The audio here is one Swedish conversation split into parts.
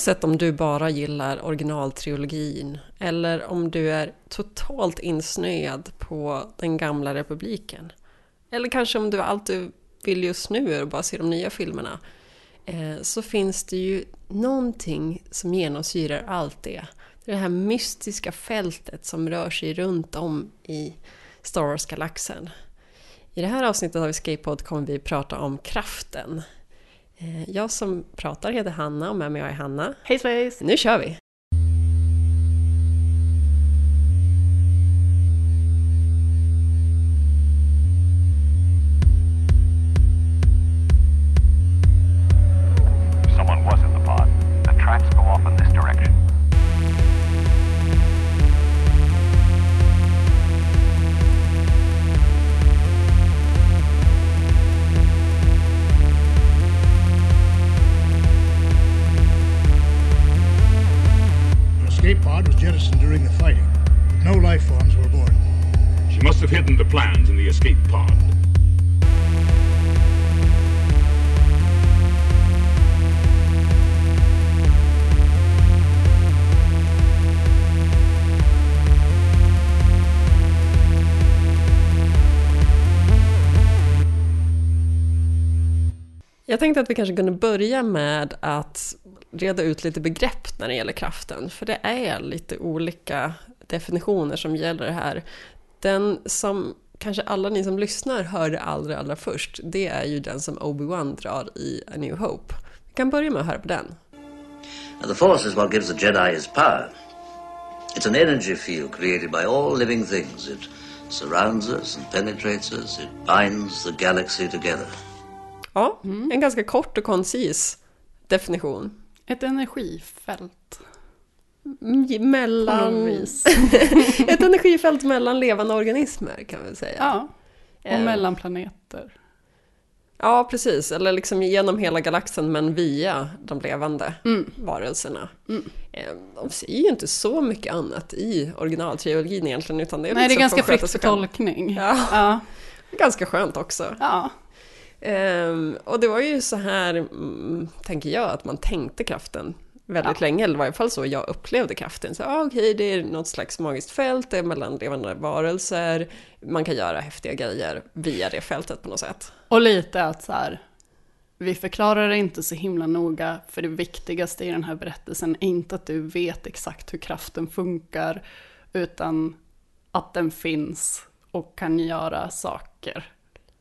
Oavsett om du bara gillar originaltrilogin eller om du är totalt insnöad på den gamla republiken. Eller kanske om du allt du vill just nu är att bara se de nya filmerna. Eh, så finns det ju någonting som genomsyrar allt det. Det här mystiska fältet som rör sig runt om i Star Wars-galaxen. I det här avsnittet av Escape-pod kommer vi prata om kraften. Eh, jag som pratar heter Hanna och med mig är Hanna. Hej svejs! Nu kör vi! Tänkte att vi kanske kunde börja med att reda ut lite begrepp när det gäller kraften. För det är lite olika definitioner som gäller det här. Den som kanske alla ni som lyssnar hörde allra, allra först, det är ju den som Obi-Wan drar i A New Hope. Vi kan börja med att höra på den. And the Force is what gives the Jedi his power. It's an energy field created by all living things. It surrounds us and penetrates us. It binds the galaxy together. Ja, en ganska kort och koncis definition. Ett energifält. Mm, Mellan... Ett energifält mellan levande organismer kan vi säga. Ja. Och Eh. mellan planeter. Ja, precis. Eller liksom genom hela galaxen men via de levande varelserna. Eh, De säger ju inte så mycket annat i originaltrilogin egentligen utan det är Nej, det är liksom ganska fritt för tolkning. Ja. Ja. Ganska skönt också. ja. Ehm, och det var ju så här, mm, tänker jag, att man tänkte kraften väldigt länge, eller i varje fall så jag upplevde kraften. Så ah, okej, det är något slags magiskt fält, det är mellan levande varelser, man kan göra häftiga grejer via det fältet på något sätt. Och lite att så här, vi förklarar det inte så himla noga, för det viktigaste i den här berättelsen är inte att du vet exakt hur kraften funkar, utan att den finns och kan göra saker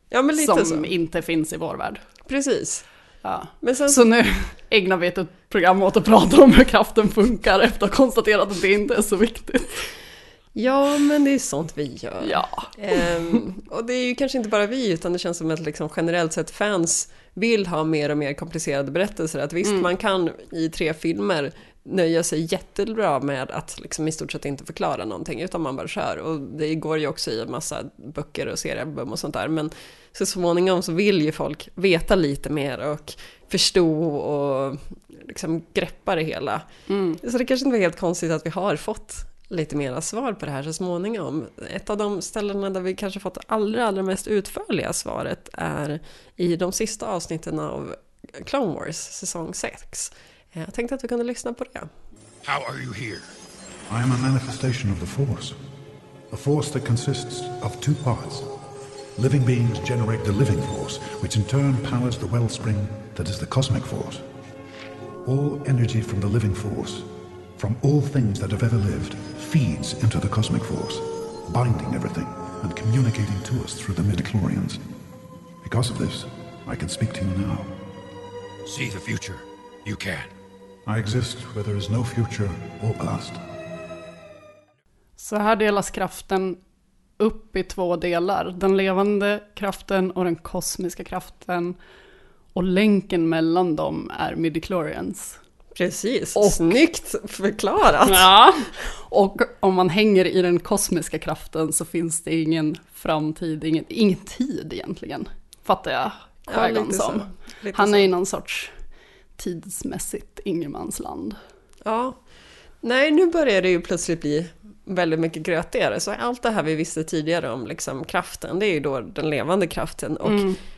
Ja, men lite som så. inte finns i vår värld. Precis. Ja. Sen Så nu ägnar vi ett program åt att prata om hur kraften funkar efter att ha konstaterat att det inte är så viktigt. Ja, men det är sånt vi gör. Ja. Ehm, och det är ju kanske inte bara vi, utan det känns som att liksom generellt sett fans vill ha mer och mer komplicerade berättelser. Att visst, man kan i tre filmer nöja sig jättebra med att liksom i stort sett inte förklara någonting, utan man bara kör. Och det går ju också i en massa böcker och seriealbum och sånt där. Men så småningom så vill ju folk veta lite mer och förstå och liksom greppa det hela. Så det kanske inte var helt konstigt att vi har fått lite mera svar på det här så småningom. Ett av de ställena där vi kanske fått allra, allra mest utförliga svaret är i de sista avsnitten av Clone Wars säsong 6. Jag tänkte att vi kunde lyssna på det. How are you here? I am a manifestation of the Force. A force that consists of two parts. Living beings generate the living force, which in turn powers the wellspring that is the cosmic force. All energy from the living force, from all things that have ever lived, feeds into the cosmic force, binding everything and communicating to us through the midichlorians. Because of this, I can speak to you now. See the future. You can. I exist where there is no future or past. Så här delas kraften upp i två delar. Den levande kraften och den kosmiska kraften. Och länken mellan dem är midichlorians. Precis, Och- snyggt förklarat! Ja. Och om man hänger i den kosmiska kraften så finns det ingen framtid, ingen, ingen tid egentligen. Fattar jag Ja, Qui-Gon så. som. Han är i någon sorts tidsmässigt ingenmansland. Ja. Nej, nu börjar det ju plötsligt bli väldigt mycket grötigare. Så allt det här vi visste tidigare om liksom kraften, det är ju då den levande kraften. Och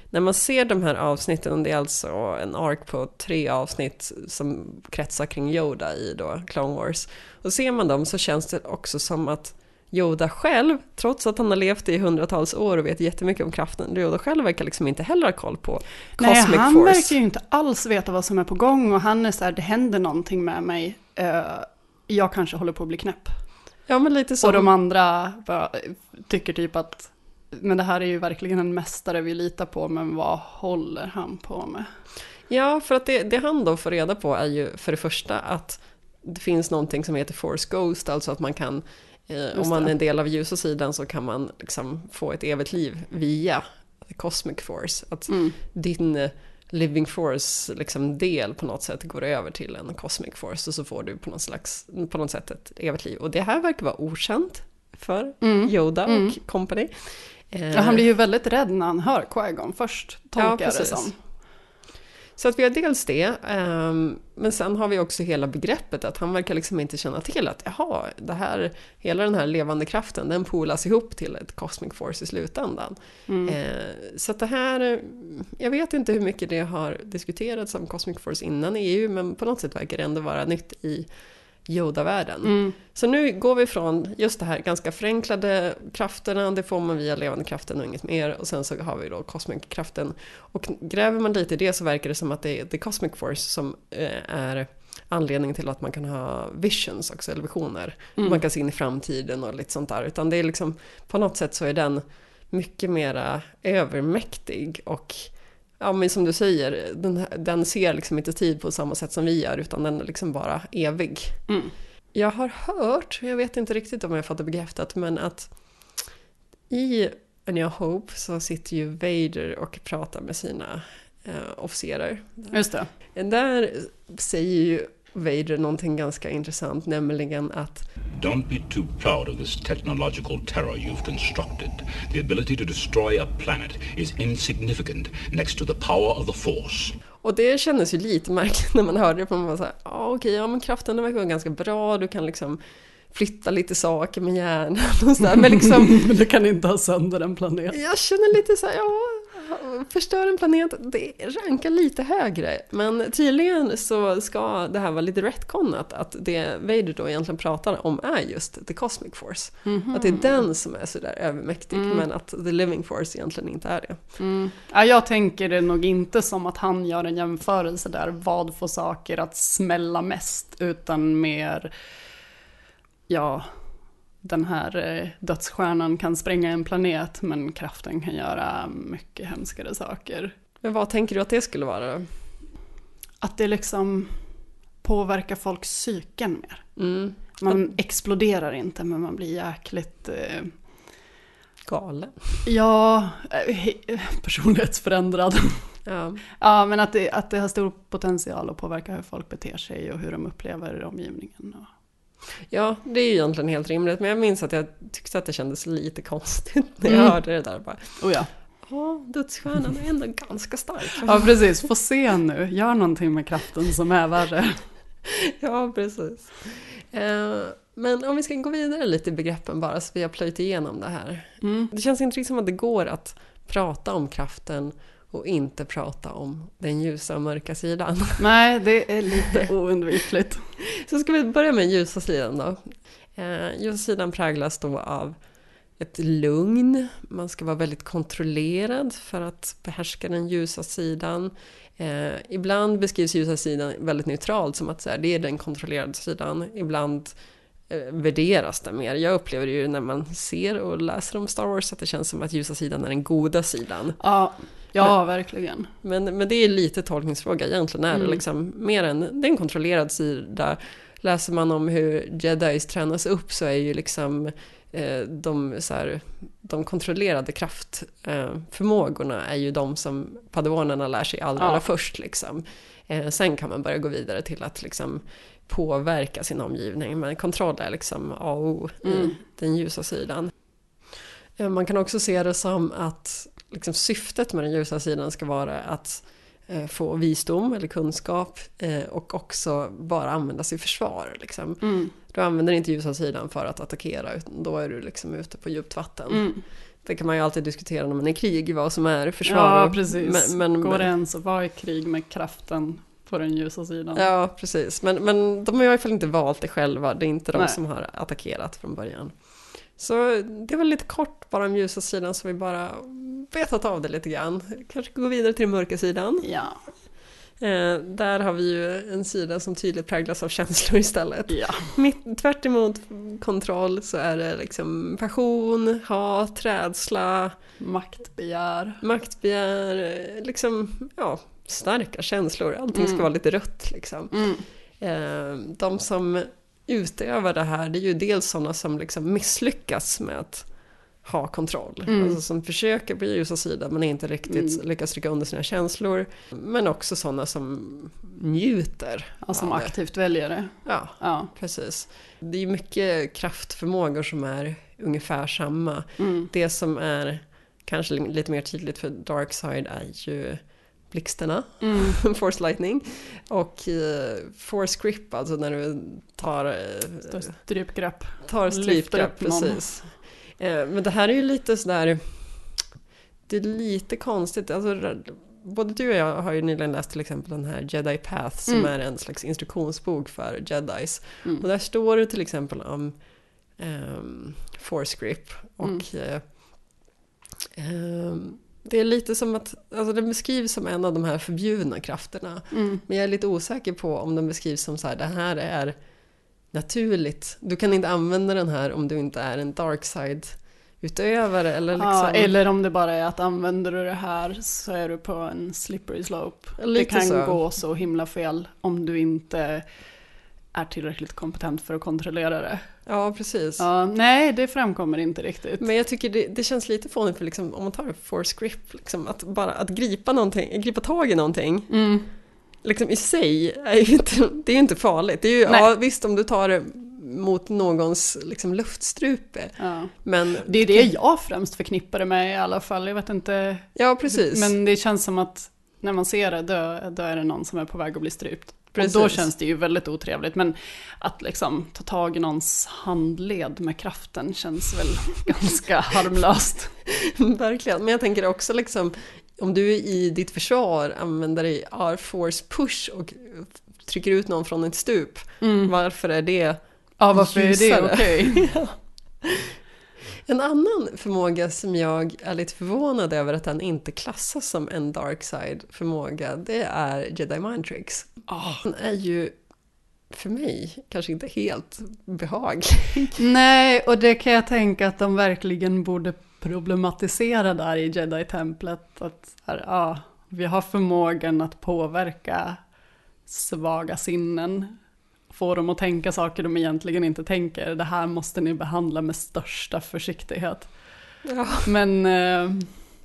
när man ser de här avsnitten, det är alltså en ark på tre avsnitt som kretsar kring Yoda i då Clone Wars. Och ser man dem så känns det också som att Yoda själv, trots att han har levt i hundratals år och vet jättemycket om kraften, Yoda själv verkar liksom inte heller ha koll på Cosmic Nej, han Force. verkar ju inte alls veta vad som är på gång och han är så här, det händer någonting med mig. Eh, jag kanske håller på att bli knäpp. Ja, men lite som... Och de andra bara, tycker typ att, men det här är ju verkligen en mästare vi litar på, men vad håller han på med? Ja, för att det, det han då får reda på är ju för det första att det finns någonting som heter Force Ghost, alltså att man kan, om man är en del av ljusa sidan så kan man liksom få ett evigt liv via Cosmic Force. Att Mm. din eh, Living Force liksom del på något sätt går över till en Cosmic Force och så får du på något, slags, på något sätt ett evigt liv. Och det här verkar vara okänt för Yoda och company. Eh, Mm. Ja, han blir ju väldigt rädd när han hör Qui-Gon först, tolkar jag det som. Så att vi har dels det, ehm, men sen har vi också hela begreppet att han verkar liksom inte känna till att jaha, det här, hela den här levande kraften den polas ihop till ett Cosmic Force i slutändan. Eh, så att det här, jag vet inte hur mycket det har diskuterats om Cosmic Force innan EU, men på något sätt verkar det ändå vara nytt i Yoda-världen. Så nu går vi från just det här ganska förenklade krafterna, det får man via levande kraften och inget mer. Och sen så har vi då Cosmic-kraften. Och gräver man lite i det så verkar det som att det är The Cosmic Force som eh, är anledningen till att man kan ha visions också, eller visioner. Man kan se in i framtiden och lite sånt där. Utan det är liksom, på något sätt så är den mycket mera övermäktig och Ja men som du säger, den, den ser liksom inte tid på samma sätt som vi gör utan den är liksom bara evig. Jag har hört, jag vet inte riktigt om jag har fått det bekräftat, men att i A New Hope så sitter ju Vader och pratar med sina eh, officerer. Just det. Där säger ju Vader någonting ganska intressant, nämligen att Don't be too proud of this technological terror you've constructed. The ability to destroy a planet is insignificant next to the power of the Force. Och det kändes ju lite märkligt när man hörde det, för man var såhär, ja okej, ja men kraften verkar vara ganska bra, du kan liksom flytta lite saker med hjärnan och sådär, men liksom du kan inte ha sönder en planet. Jag känner lite så här, ja, förstör en planet, det rankar lite högre. Men tydligen så ska det här vara lite retconat, att det Vader då egentligen pratar om är just the Cosmic Force. Att det är den som är sådär övermäktig, men att the Living Force egentligen inte är det. Ja, jag tänker det nog inte som att han gör en jämförelse där, vad får saker att smälla mest, utan mer, ja, den här eh, dödsstjärnan kan spränga en planet, men kraften kan göra mycket hemskare saker. Men vad tänker du att det skulle vara då? Att det liksom påverkar folks psyken mer. Mm. Man exploderar inte, men man blir jäkligt, eh, Galen. ja, eh, he- personlighetsförändrad. Ja. Ja, men att det, att det har stor potential att påverka hur folk beter sig och hur de upplever omgivningen. Och... ja, det är ju egentligen helt rimligt, men jag minns att jag tyckte att det kändes lite konstigt när jag Mm. hörde det där. Bara, Oh ja. Ja, dödsstjärnan är ändå ganska stark. ja, precis. Få se nu. Gör någonting med kraften som är värre. Ja, precis. Eh, Men om vi ska gå vidare lite i begreppen bara, så vi har plöjt igenom det här. Det känns inte riktigt som att det går att prata om kraften och inte prata om den ljusa och mörka sidan. Nej, det är lite oundvikligt. Så ska vi börja med ljusa sidan då. Eh, ljusa sidan präglas då av ett lugn, man ska vara väldigt kontrollerad för att behärska den ljusa sidan. Eh, ibland beskrivs ljusa sidan väldigt neutralt som att så här, det är den kontrollerade sidan. Ibland värderas det mer. Jag upplever ju när man ser och läser om Star Wars att det känns som att ljusa sidan är den goda sidan. Ja, ja verkligen. Men, men det är lite tolkningsfråga. Egentligen är det Mm. liksom mer en, det är en kontrollerad sida. Läser man om hur jedis tränas upp så är ju liksom eh, de, så här, de kontrollerade kraftförmågorna är ju de som padawanerna lär sig allra, Ja. allra först. Liksom. Eh, sen kan man börja gå vidare till att liksom påverka sin omgivning. Men kontroll är liksom A och O i Mm. den ljusa sidan. Eh, Man kan också se det som att liksom, syftet med den ljusa sidan ska vara att eh, få visdom eller kunskap eh, och också bara användas i försvar. Liksom. Mm. Du använder inte ljusa sidan för att attackera utan då är du liksom ute på djupt vatten. Mm. det kan man ju alltid diskutera när man är i krig, vad som är försvar. Ja, precis. Men, men, Går det ens att vara i krig med kraften på den ljusa sidan? Ja, precis. Men, men de har i alla fall inte valt det själva. Det är inte de Nej. som har attackerat från början. Så det var lite kort bara om ljusa sidan så vi bara betat av det lite grann. Kanske gå vidare till den mörka sidan. Ja. Eh, där har vi ju en sida som tydligt präglas av känslor istället. ja. Mitt, tvärt emot kontroll så är det liksom passion, hat, rädsla, Maktbegär. maktbegär, eh, liksom, ja, starka känslor. Allting ska Mm. vara lite rött liksom. Mm. Eh, de som utövar det här, det är ju dels sådana som liksom misslyckas med att ha kontroll. Mm. Alltså som försöker på ljusa sidan men inte riktigt Mm. lyckas trycka under sina känslor. Men också sådana som njuter. Ja, som det. aktivt väljer det. Ja, Ja. precis. Det är mycket kraftförmågor som är ungefär samma. Mm. Det som är kanske lite mer tydligt för Darkside är ju blixtarna, Mm. Force Lightning. Och eh, Force Grip, alltså när du tar, eh, Strypgrepp. tar strypgrepp. Precis. Eh, men det här är ju lite sådär, det är lite konstigt. Alltså, både du och jag har ju nyligen läst till exempel den här Jedi Path som Mm. är en slags instruktionsbok för Jedis. Mm. Och där står det till exempel om ehm, Force Grip. Och ehm, det är lite som att, alltså den beskrivs som en av de här förbjudna krafterna. Mm. Men jag är lite osäker på om den beskrivs som så här, det här är naturligt. Du kan inte använda den här om du inte är en dark side utövare eller liksom. Ja, eller om det bara är att använder du det här så är du på en slippery slope. det Lite kan så. gå så himla fel om du inte är tillräckligt kompetent för att kontrollera det. Ja, precis. Ja, nej, det framkommer inte riktigt. Men jag tycker det, det känns lite fånigt för liksom, om man tar force grip, liksom, att bara att gripa någonting, gripa tag i någonting, Mm. liksom i sig är ju inte, det är ju inte farligt. Det är ju, Nej. ja visst om du tar det mot någons liksom, luftstrupe, Ja. men Det är det jag främst förknippar det med i alla fall. Jag vet inte. ja precis. Men det känns som att när man ser det, då, då är det någon som är på väg att bli strypt. Precis. Och då känns det ju väldigt otrevligt. Men att liksom ta tag i någons handled med kraften känns väl ganska harmlöst. Verkligen, men jag tänker också liksom om du i ditt försvar använder dig av force push och trycker ut någon från ett stup, varför är det Mm. Ja, varför är det ljusare? okej? En annan förmåga som jag är lite förvånad över att den inte klassas som en dark side förmåga, det är Jedi Mind Tricks. Den är ju för mig kanske inte helt behaglig. Nej, och det kan jag tänka att de verkligen borde problematisera där i Jedi-templet. Att här, ja, vi har förmågan att påverka svaga sinnen. Få dem att tänka saker de egentligen inte tänker. Det här måste ni behandla med största försiktighet. Ja. Men eh,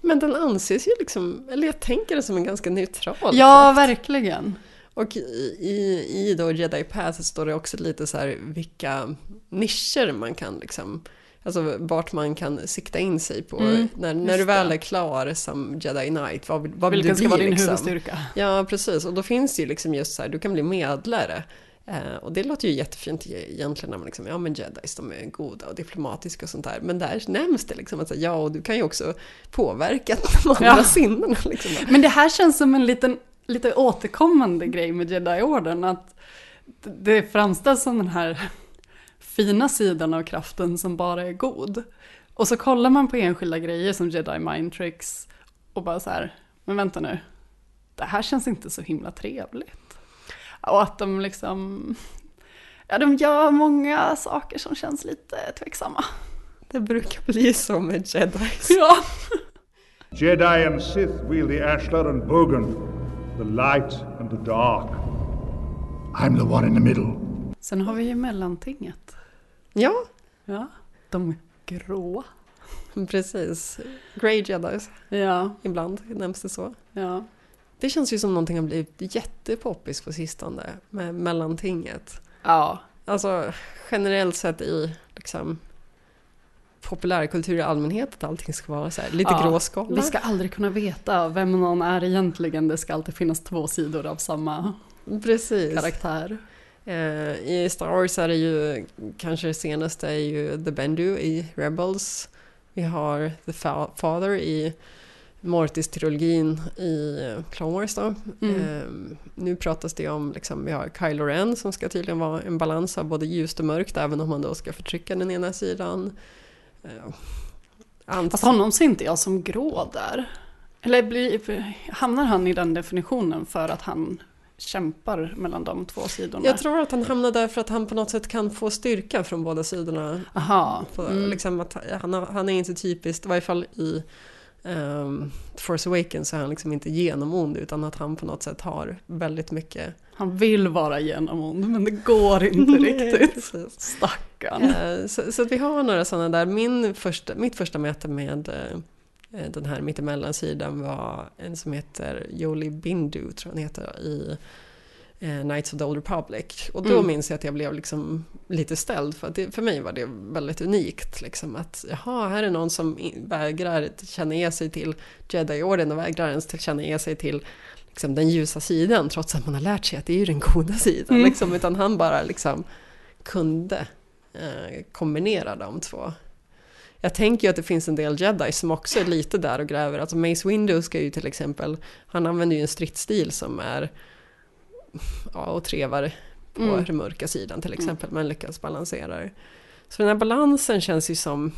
Men den anses ju liksom, eller jag tänker det som en ganska neutral ja, verkligen. Och i, i, i då Jedi Path står det också lite så här vilka nischer man kan liksom, alltså vart man kan sikta in sig på. Mm, när när du väl det. är klar som Jedi Knight, vad vill, vad vill Vilken du ska vara bli din liksom? huvudstyrka? Ja, precis. Och då finns det ju liksom just så här, du kan bli medlare. Eh, och det låter ju jättefint e- egentligen när man liksom, ja men jedis de är goda och diplomatiska och sånt där. Men där nämns det liksom att ja, och du kan ju också påverka de andra Ja. sinnena liksom. Men det här känns som en liten, lite återkommande grej med Jedi-orden. Att det framställs som den här fina sidan av kraften som bara är god. Och så kollar man på enskilda grejer som Jedi Mind Tricks och bara så här, men vänta nu, det här känns inte så himla trevligt. Och att de liksom, ja de gör många saker som känns lite tveksamma. Det brukar bli så med jedis. Ja. Jedi and Sith wield the Ashlar and Bogan, the light and the dark. I'm the one in the middle. Sen har vi ju mellantinget. Ja, Ja. De gråa. precis. Grey jedis, Ja, ibland nämns det så. ja. Det känns ju som någonting har blivit jättepoppis på sistone med mellantinget. Ja, Alltså generellt sett i liksom populärkultur i allmänhet att allting ska vara så här, lite Ja, gråskala. vi ska aldrig kunna veta vem någon är egentligen. Det ska alltid finnas två sidor av samma Precis. karaktär. Eh, I Star Wars är det ju kanske det senaste är ju The Bendu i Rebels. Vi har The Fa- Father i Mortis-trilogin i eh, Clone Wars då. Mm. Ehm, nu pratas det om, liksom, vi har Kylo Ren som ska tydligen vara en balans av både ljust och mörkt även om man då ska förtrycka den ena sidan. Ehm, ant- Fast honom ser inte jag som grå där. Eller blir, hamnar han i den definitionen för att han kämpar mellan de två sidorna? jag tror att han hamnar där för att han på något sätt kan få styrka från båda sidorna. Aha. På, Mm. liksom att han, han är inte typiskt, i varje fall i um, Force Awakens så är han liksom inte genomond utan att han på något sätt har väldigt mycket... Han vill vara genomond men det går inte riktigt. Stackarn. Eh, så, så vi har några sådana där. Min första, mitt första möte med eh, den här mittemellansidan var en som heter Jolie Bindu, tror jag han heter, i Knights of the Old Republic. Och då Mm. minns jag att jag blev liksom lite ställd, för att det, för mig var det väldigt unikt. Liksom, att jaha, här är någon som vägrar känna ge sig till Jedi-orden och vägrar ens känna ge sig till liksom, den ljusa sidan, trots att man har lärt sig att det är ju den goda sidan. Mm. Liksom, utan han bara liksom kunde eh, kombinera de två. Jag tänker ju att det finns en del jedi som också är lite där och gräver. Alltså Mace Windu ska ju till exempel, han använder ju en stridsstil som är ja, och trevar på Mm. den mörka sidan till exempel, men lyckas balansera det. Så den här balansen känns ju som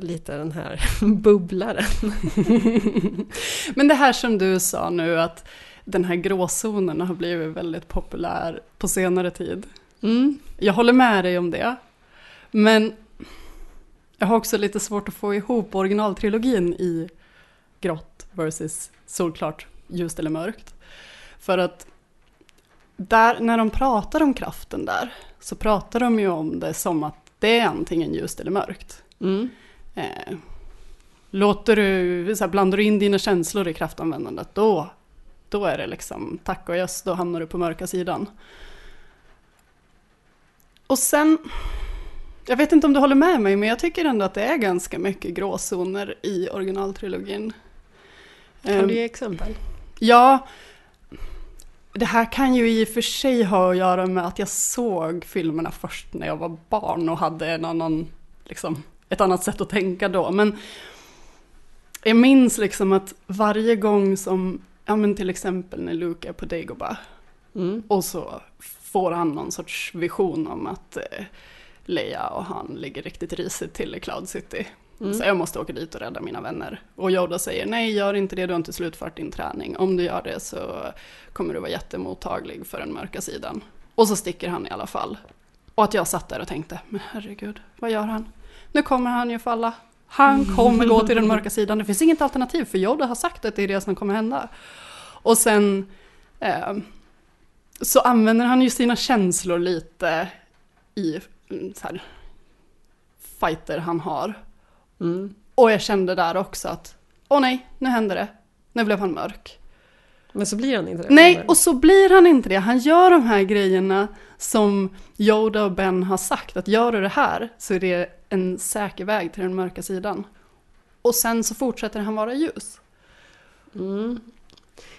lite den här bubblaren. Men det här som du sa nu att den här gråzonen har blivit väldigt populär på senare tid. Mm. Jag håller med dig om det. Men jag har också lite svårt att få ihop originaltrilogin i grått versus solklart ljust eller mörkt. För att där, när de pratar om kraften där så pratar de ju om det som att det är antingen ljust eller mörkt. Mm. Eh, låter du, så här, blandar du in dina känslor i kraftanvändandet då, då är det liksom tack och yes, då hamnar du på mörka sidan. Och sen, jag vet inte om du håller med mig, men jag tycker ändå att det är ganska mycket gråzoner i originaltrilogin. Kan du ge exempel? Ja, det här kan ju i och för sig ha att göra med att jag såg filmerna först när jag var barn och hade en annan, liksom, ett annat sätt att tänka då. Men jag minns liksom att varje gång som, ja men till exempel när Luke är på Dagobah Mm. och så får han någon sorts vision om att eh, Leia och han ligger riktigt risigt till i Cloud City. Mm. Så jag måste åka dit och rädda mina vänner. Och Yoda säger nej, gör inte det, du har inte slutfört din träning. Om du gör det så kommer du vara jättemottaglig för den mörka sidan. Och så sticker han i alla fall. Och att jag satt där och tänkte, men herregud, vad gör han? Nu kommer han ju falla. Han kommer gå till den mörka sidan. Det finns inget alternativ, för Yoda har sagt att det är det som kommer hända. Och sen eh, så använder han ju sina känslor lite i mm, så här, fighter han har. Mm. Och jag kände där också att, åh nej, nu hände det. Nu blev han mörk. Men så blir han inte det. Nej, och så blir han inte det. Han gör de här grejerna som Yoda och Ben har sagt, att gör du det här så är det en säker väg till den mörka sidan. Och sen så fortsätter han vara ljus. Mm.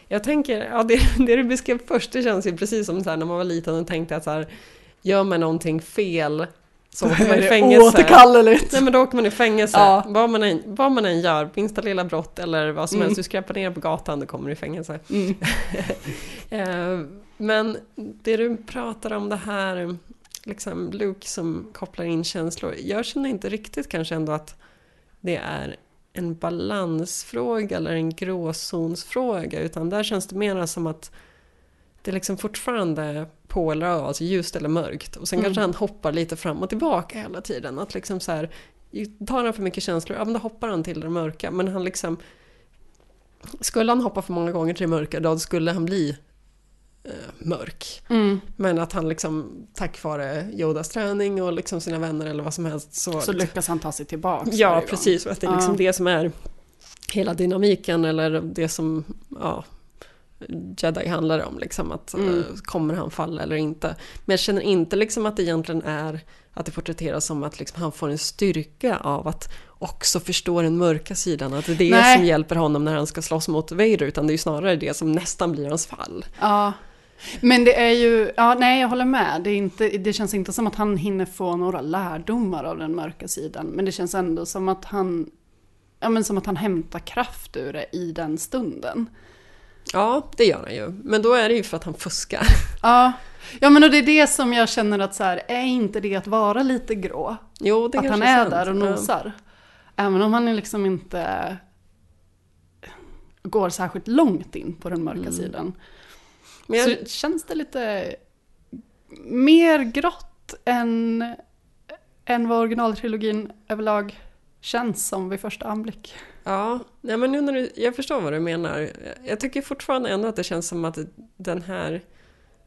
Jag tänker, ja, det, det du beskrev först, det känns ju precis som så här, när man var liten och tänkte att så här, gör man någonting fel så åker man i fängelse. Återkalleligt. Nej men då åker man i fängelse. Ja. Vad, man än, vad man än gör, minsta lilla brott eller vad som Mm. helst, du skräpar ner på gatan, då kommer du i fängelse. Mm. Eh, men det du pratar om det här, liksom Luke som kopplar in känslor. Jag känner inte riktigt kanske ändå att det är en balansfråga eller en gråzonsfråga. Utan där känns det mer som att det liksom fortfarande på eller av, alltså ljust eller mörkt. Och sen Mm. kanske han hoppar lite fram och tillbaka hela tiden. Att liksom så här, tar han för mycket känslor, ja men då hoppar han till det mörka. Men han liksom... Skulle han hoppa för många gånger till det mörka, då skulle han bli eh, mörk. Mm. Men att han liksom, tack vare Yodas träning och liksom sina vänner eller vad som helst så... Så lyckas han ta sig tillbaka. ja, precis. Och att det är liksom Ja. det som är hela dynamiken eller det som ja, Jedi handlar om. Liksom, att Mm. eh, kommer han falla eller inte? Men jag känner inte liksom att det egentligen är att det porträtteras som att liksom han får en styrka av att också förstå den mörka sidan. Att det är det Nej. som hjälper honom när han ska slåss mot Vader. Utan det är ju snarare det som nästan blir hans fall. Ja, Men det är ju, ja nej jag håller med. Det, är inte, det känns inte som att han hinner få några lärdomar av den mörka sidan. Men det känns ändå som att han, ja men som att han hämtar kraft ur det i den stunden. Ja, det gör han ju. Men då är det ju för att han fuskar. Ja, ja men och det är det som jag känner att så här, är inte det att vara lite grå? Jo, det att han är sant. där och Ja. nosar. Även om han liksom inte går särskilt långt in på den mörka sidan. Mm. Men jag, Så känns det lite mer grått än, än vad originaltrilogin överlag känns som vid första anblick. Ja, nej men nu när du, jag förstår vad du menar. Jag tycker fortfarande ändå att det känns som att den här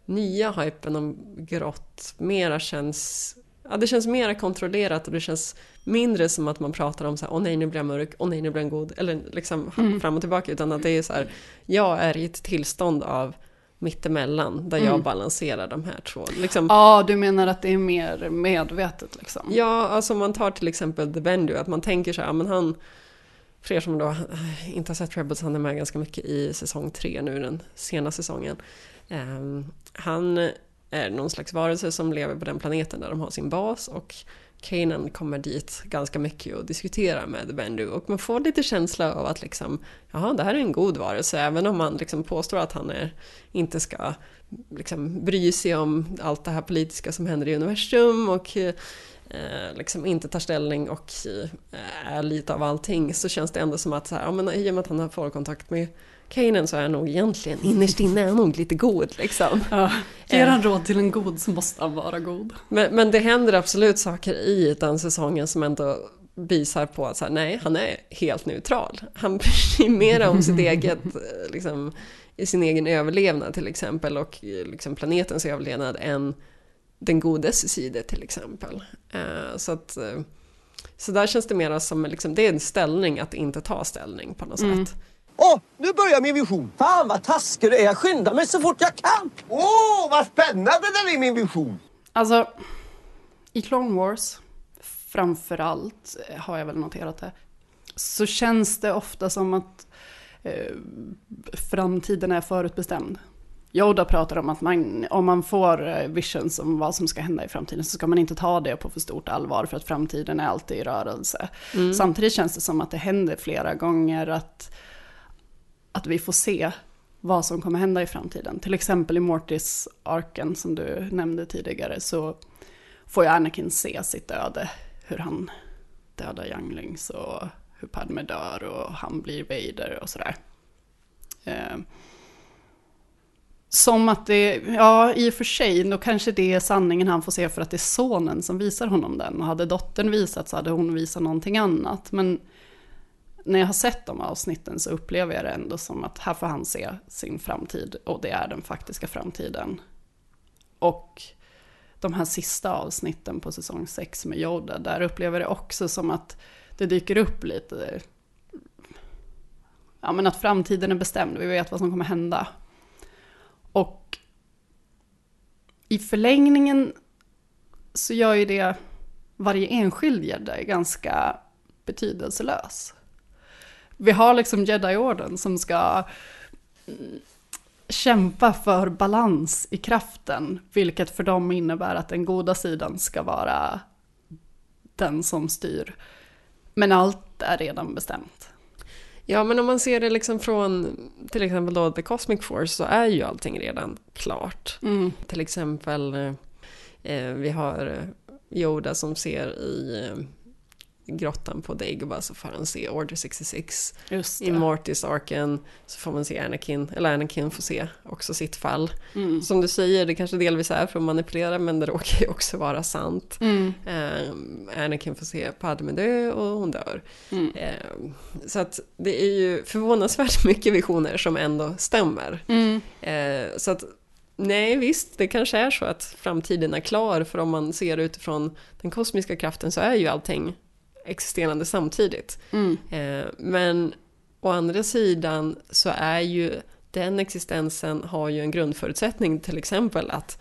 nya hypen om grått mera känns... Ja, det känns mera kontrollerat och det känns mindre som att man pratar om så här, åh nej nu blir jag mörk, åh nej nu blir jag god, eller liksom fram och tillbaka, utan att det är så här, jag är i ett tillstånd av mittemellan, där jag balanserar de här två. Liksom, Ja, du menar att det är mer medvetet liksom? Ja, alltså om man tar till exempel The Bendu, att man tänker så här, ja, men han, för er som då eh, inte har sett Rebels, han är med ganska mycket i säsong tre nu, den sena säsongen. Ehm, han är någon slags varelse som lever på den planeten där de har sin bas och Kanan kommer dit ganska mycket och diskuterar med The Bendu och man får lite känsla av att liksom, jaha, det här är en god varelse, även om man liksom påstår att han är, inte ska liksom bry sig om allt det här politiska som händer i universum och eh, liksom inte tar ställning och eh, är lite av allting så känns det ändå som att så här, ja, men i och med att han får kontakt med Kanan så är han nog egentligen innerst inne är han nog lite god liksom. Ja. Ger han råd till en god så måste han vara god. Men, men det händer absolut saker i den säsongen som ändå visar på att så här, nej, han är helt neutral. Han bryr sig mer om sitt eget, eh, liksom, i sin egen överlevnad till exempel och eh, liksom, planetens överlevnad än den godes sida till exempel. Eh, så att eh, så där känns det mer som liksom, det är en ställning att inte ta ställning på något sätt. Åh, nu börjar min vision. Fan vad taskig du är. Jag skyndar mig så fort jag kan. Åh, vad spännande det är min vision. Alltså, i Clone Wars, framförallt eh, har jag väl noterat det, så känns det ofta som att eh, framtiden är förutbestämd. Yoda pratar om att man, om man får eh, visions om vad som ska hända i framtiden så ska man inte ta det på för stort allvar för att framtiden är alltid i rörelse. Samtidigt känns det som att det händer flera gånger att, att vi får se vad som kommer hända i framtiden. Till exempel i Mortis-arken som du nämnde tidigare så får ju Anakin se sitt öde. Hur han dödar younglings och hur Padme dör och han blir Vader och sådär. Eh, som att det, ja i och för sig, då kanske det är sanningen han får se för att det är sonen som visar honom den. Och hade dottern visat så hade hon visat någonting annat. Men när jag har sett de avsnitten så upplever jag det ändå som att här får han se sin framtid och det är den faktiska framtiden. Och de här sista avsnitten på säsong 6 med Yoda, där upplever jag det också som att det dyker upp lite, ja men att framtiden är bestämd, vi vet vad som kommer hända. Och i förlängningen så gör ju det varje enskild jedi ganska betydelselös. Vi har liksom jedi-orden som ska mm, kämpa för balans i kraften, vilket för dem innebär att den goda sidan ska vara den som styr. Men allt är redan bestämt. Ja, men om man ser det liksom från till exempel då The Cosmic Force så är ju allting redan klart. Till exempel, eh, vi har Yoda som ser i eh, grottan på Dagobah så får han se Order 66. Just I Mortis-arken så får man se Anakin, eller Anakin får se också sitt fall. Mm. Som du säger, det kanske delvis är för att manipulera men det råkar ju också vara sant. Mm. Eh, Anakin får se Padme dö och hon dör. Mm. Eh, så att det är ju förvånansvärt mycket visioner som ändå stämmer. Mm. Eh, så att nej visst, det kanske är så att framtiden är klar för om man ser utifrån den kosmiska kraften så är ju allting existerande samtidigt. Mm. Eh, men å andra sidan så är ju den existensen har ju en grundförutsättning till exempel att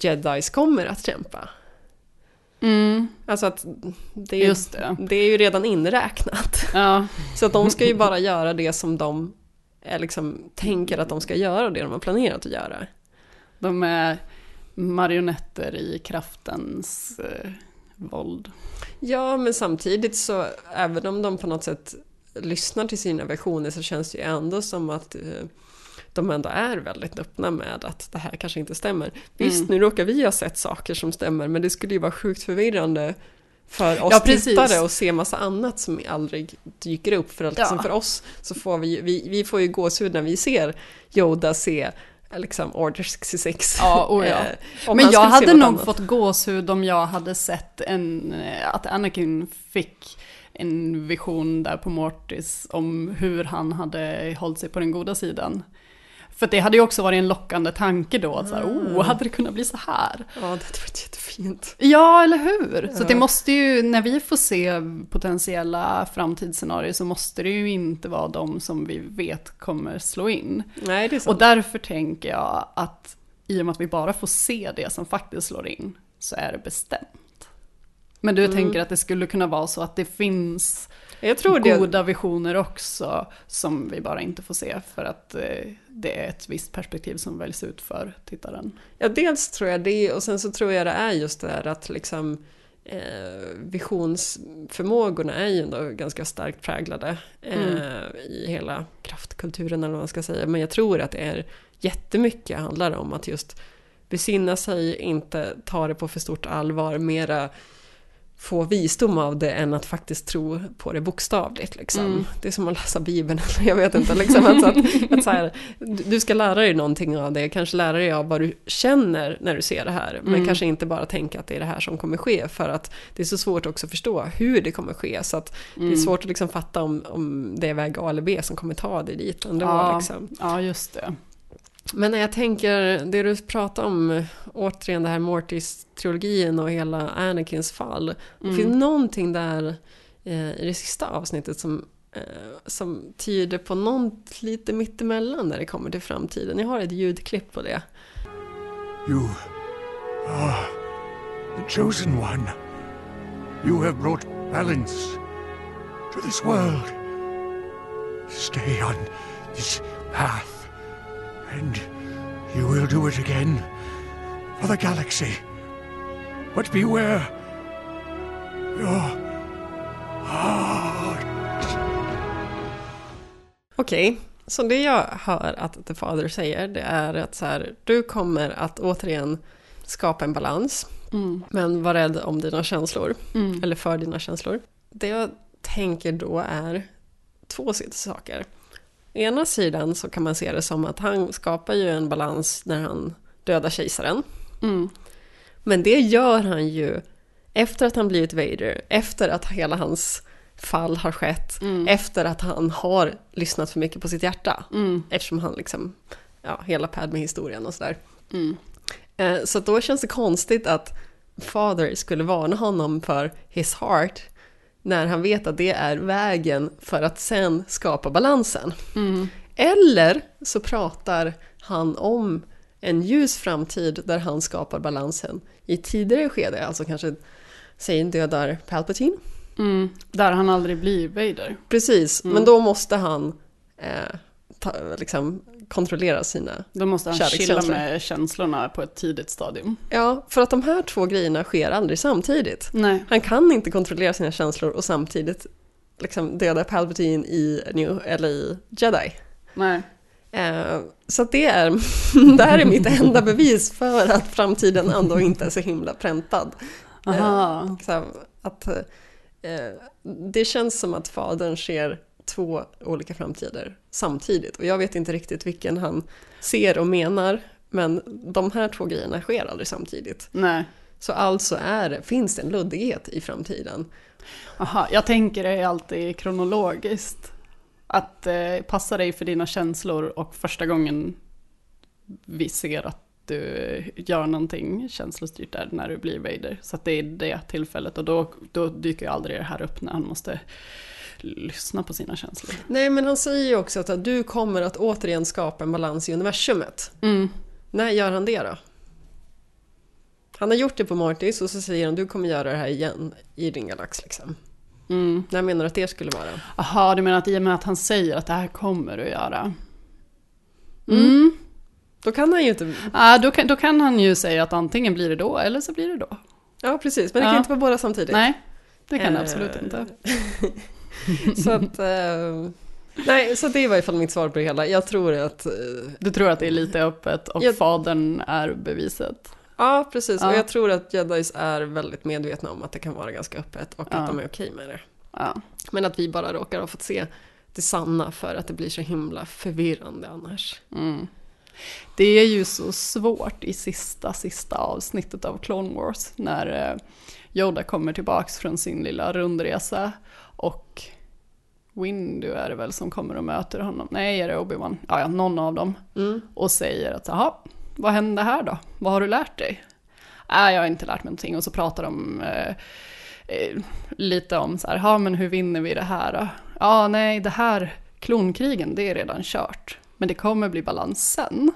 jedis kommer att kämpa. Mm. Alltså att det är, Just det. det är ju redan inräknat. Ja. Så att de ska ju bara göra det som de är liksom, tänker att de ska göra, det de har planerat att göra. De är marionetter i kraftens eh, våld. Ja, men samtidigt så även om de på något sätt lyssnar till sina versioner så känns det ju ändå som att eh, de ändå är väldigt öppna med att det här kanske inte stämmer. Visst, nu råkar vi ha sett saker som stämmer, men det skulle ju vara sjukt förvirrande för oss Ja, tittare och se massa annat som aldrig dyker upp. För, att, Ja. liksom för oss så får vi, vi, vi får ju gåshud när vi ser Yoda se liksom Order 66. Ja, oh ja. Eh, Men jag hade nog annat. fått gåshud om jag hade sett en, eh, att Anakin fick en vision där på Mortis om hur han hade hållit sig på den goda sidan. För det hade ju också varit en lockande tanke då, att så här, oh, hade det kunnat bli så här? Ja, det hade varit jättefint. Ja, eller hur? Så det måste ju, när vi får se potentiella framtidsscenarier så måste det ju inte vara de som vi vet kommer slå in. Nej, det är sant. Och därför tänker jag att i och med att vi bara får se det som faktiskt slår in så är det bestämt. Men du tänker att det skulle kunna vara så att det finns tror det, goda visioner också som vi bara inte får se för att eh, det är ett visst perspektiv som väljs ut för tittaren. Ja, dels tror jag det och sen så tror jag det är just det här att liksom eh, visionsförmågorna är ju ändå ganska starkt präglade eh, i hela kraftkulturen eller vad man ska säga. Men jag tror att det är jättemycket handlar om att just besinna sig, inte ta det på för stort allvar, mera få visdom av det än att faktiskt tro på det bokstavligt. Liksom. Mm. Det är som att läsa Bibeln, jag vet inte. Liksom, att, att, att så här, du ska lära dig någonting av det, kanske lära dig av vad du känner när du ser det här. Men Mm. kanske inte bara tänka att det är det här som kommer ske, för att det är så svårt också att förstå hur det kommer ske. Så att det är Mm. svårt att liksom fatta om, om det är väg A eller B som kommer ta dig dit ändå. Ja. Liksom. Ja, just det. Men när jag tänker, det du pratar om, återigen det här Mortis-trilogin och hela Anakins fall. Det finns någonting där eh, i det sista avsnittet som, eh, som tyder på något lite mittemellan när det kommer till framtiden. Jag har ett ljudklipp på det. You are the chosen one. You have brought balance to this world. Stay on this path, and you will do it again for the galaxy. But beware your heart. Okej, så det jag hör att The Father säger det är att så här, du kommer att återigen skapa en balans. Men var rädd om dina känslor. Eller för dina känslor. Det jag tänker då är två saker. Ena sidan så kan man se det som att han skapar ju en balans när han dödar kejsaren. Men det gör han ju efter att han blivit Vader, efter att hela hans fall har skett, efter att han har lyssnat för mycket på sitt hjärta. Eftersom han liksom, ja, hela Padme-historien och sådär. Eh, Så då känns det konstigt att Father skulle varna honom för his heart när han vet att det är vägen för att sen skapa balansen. Eller så pratar han om en ljus framtid där han skapar balansen i tidigare skede, alltså kanske säg dödar Palpatine. Mm. Där han aldrig blir Vader. Precis, men då måste han eh, ta, liksom, kontrollera sina Då måste han chilla med känslorna på ett tidigt stadium. Ja, för att de här två grejerna sker aldrig samtidigt. Nej. Han kan inte kontrollera sina känslor och samtidigt liksom döda Palpatine i, New, eller i Jedi. Nej. Eh, så det, är, det här är mitt enda bevis för att framtiden ändå inte är så himla präntad. Aha. Liksom, att, eh, det känns som att fadern ser två olika framtider samtidigt. Och jag vet inte riktigt vilken han ser och menar. Men de här två grejerna sker aldrig samtidigt. Nej. Så alltså är, finns det en luddighet i framtiden. Aha, jag tänker det är alltid kronologiskt. Att eh, passa dig för dina känslor och första gången vi ser att du gör någonting känslostyrt där när du blir Vader. Så det är det tillfället och då, då dyker ju aldrig det här upp när han måste lyssna på sina känslor. Nej, men han säger ju också att du kommer att återigen skapa en balans i universumet. Mm. När gör han det då? Han har gjort det på Mortis och så säger han du kommer göra det här igen i din galax. Liksom. Mm. När menar du att det skulle vara? Aha, du menar att i och med att han säger att det här kommer du göra? Mm. Då kan han ju inte... Ah, då, kan, då kan han ju säga att antingen blir det då eller så blir det då. Ja, precis. Men det kan Ja. inte vara båda samtidigt. Nej, det kan det Eh, absolut inte. Så att... Eh, nej, så det var i alla fall mitt svar på det hela. Jag tror att... Eh, Du tror att det är lite öppet och Jag- fadern är beviset. ja, precis. Ja. Och jag tror att jedis är väldigt medvetna om att det kan vara ganska öppet och Ja. att de är okej med det. Ja. Men att vi bara råkar ha fått se det sanna för att det blir så himla förvirrande annars. Mm. Det är ju så svårt i sista, sista avsnittet av Clone Wars när eh, Yoda kommer tillbaks från sin lilla rundresa och Windu är det väl som kommer och möter honom. Nej, är det Obi-Wan? Ja, ja, någon av dem. Och säger att jaha, vad hände här då? Vad har du lärt dig? Nej, jag har inte lärt mig någonting. Och så pratar de eh, eh, lite om så här, ja men hur vinner vi det här då? Ja, nej, det här klonkrigen, det är redan kört. Men det kommer bli balans sen.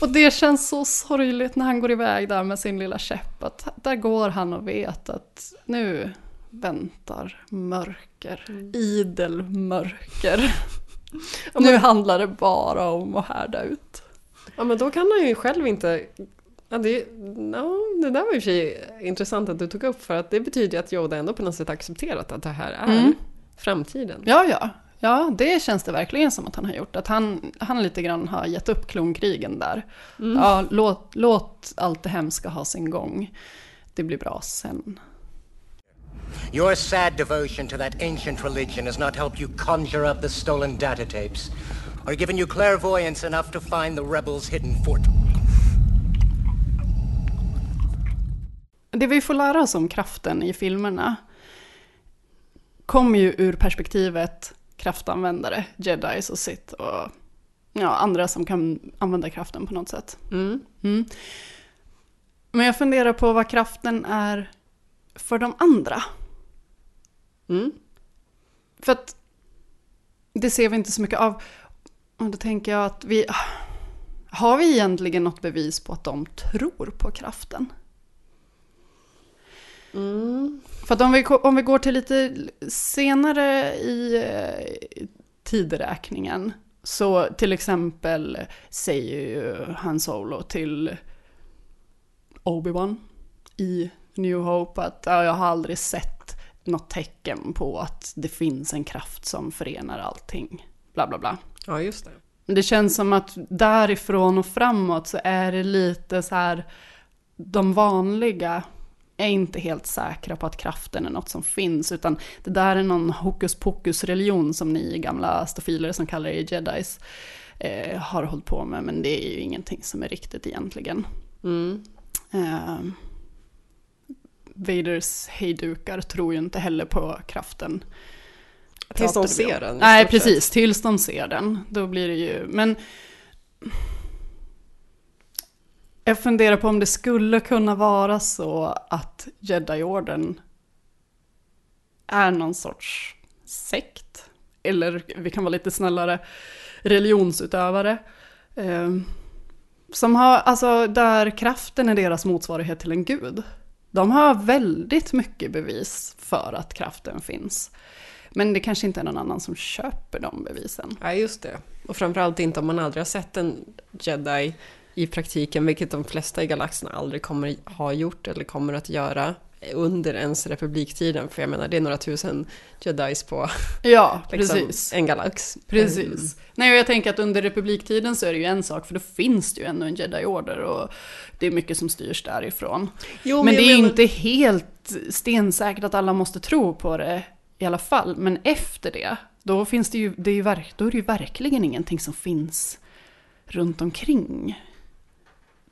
Och det känns så sorgligt när han går iväg där med sin lilla käpp. Att där går han och vet att nu väntar mörker, idel mörker. nu handlar det bara om att härda ut. Ja, men då kan han ju själv inte... Ja, det, ja, det där var ju i och för sig intressant att du tog upp för att det betyder ju att Yoda ändå på något sätt accepterat att det här är Mm. framtiden. Ja, ja. Ja, det känns det verkligen som att han har gjort. Att han, han lite grann har gett upp klonkrigen där. Ja, låt, låt allt det hemska ha sin gång. Det blir bra sen. Your sad devotion to that ancient religion has not helped you conjure up the stolen data tapes, or given you clairvoyance enough to find the rebels' hidden fort. Det vi får lära oss om kraften i filmerna kommer ju ur perspektivet kraftanvändare, jedis och sitt och ja, andra som kan använda kraften på något sätt. Mm. Men jag funderar på vad kraften är för de andra. Mm. För att det ser vi inte så mycket av. Och då tänker jag att vi... Har vi egentligen något bevis på att de tror på kraften? För att om vi, om vi går till lite senare i eh, tideräkningen så till exempel säger ju Han Solo till Obi-Wan i New Hope att ja, jag har aldrig sett något tecken på att det finns en kraft som förenar allting. Bla bla bla. Ja, just det. Men Det känns som att därifrån och framåt så är det lite så här, de vanliga är inte helt säkra på att kraften är något som finns, utan det där är någon hokus pokus religion som ni gamla stofiler som kallar er jedis eh, har hållit på med, men det är ju ingenting som är riktigt egentligen. Eh, Vaders hejdukar tror ju inte heller på kraften. Tills de ser den, Nej, precis. Tills de ser den. Då blir det ju... Men... Jag funderar på om det skulle kunna vara så att Jedi-orden är någon sorts sekt. Eller vi kan vara lite snällare, religionsutövare. Eh, som har, alltså där kraften är deras motsvarighet till en gud. De har väldigt mycket bevis för att kraften finns. Men det kanske inte är någon annan som köper de bevisen. Ja, just det. Och framförallt inte om man aldrig har sett en jedi i praktiken, vilket de flesta i galaxen aldrig kommer ha gjort eller kommer att göra under ens republiktiden. För jag menar, det är några tusen jedis på Ja, liksom, precis. en galax. Precis. Nej, och jag tänker att under republiktiden så är det ju en sak, för då finns det ju ändå en jedi-order och det är mycket som styrs därifrån. Jo, men jag det är menar- inte helt stensäkert att alla måste tro på det i alla fall. Men efter det, då finns det ju, det är ju, då är det ju verkligen ingenting som finns runt omkring.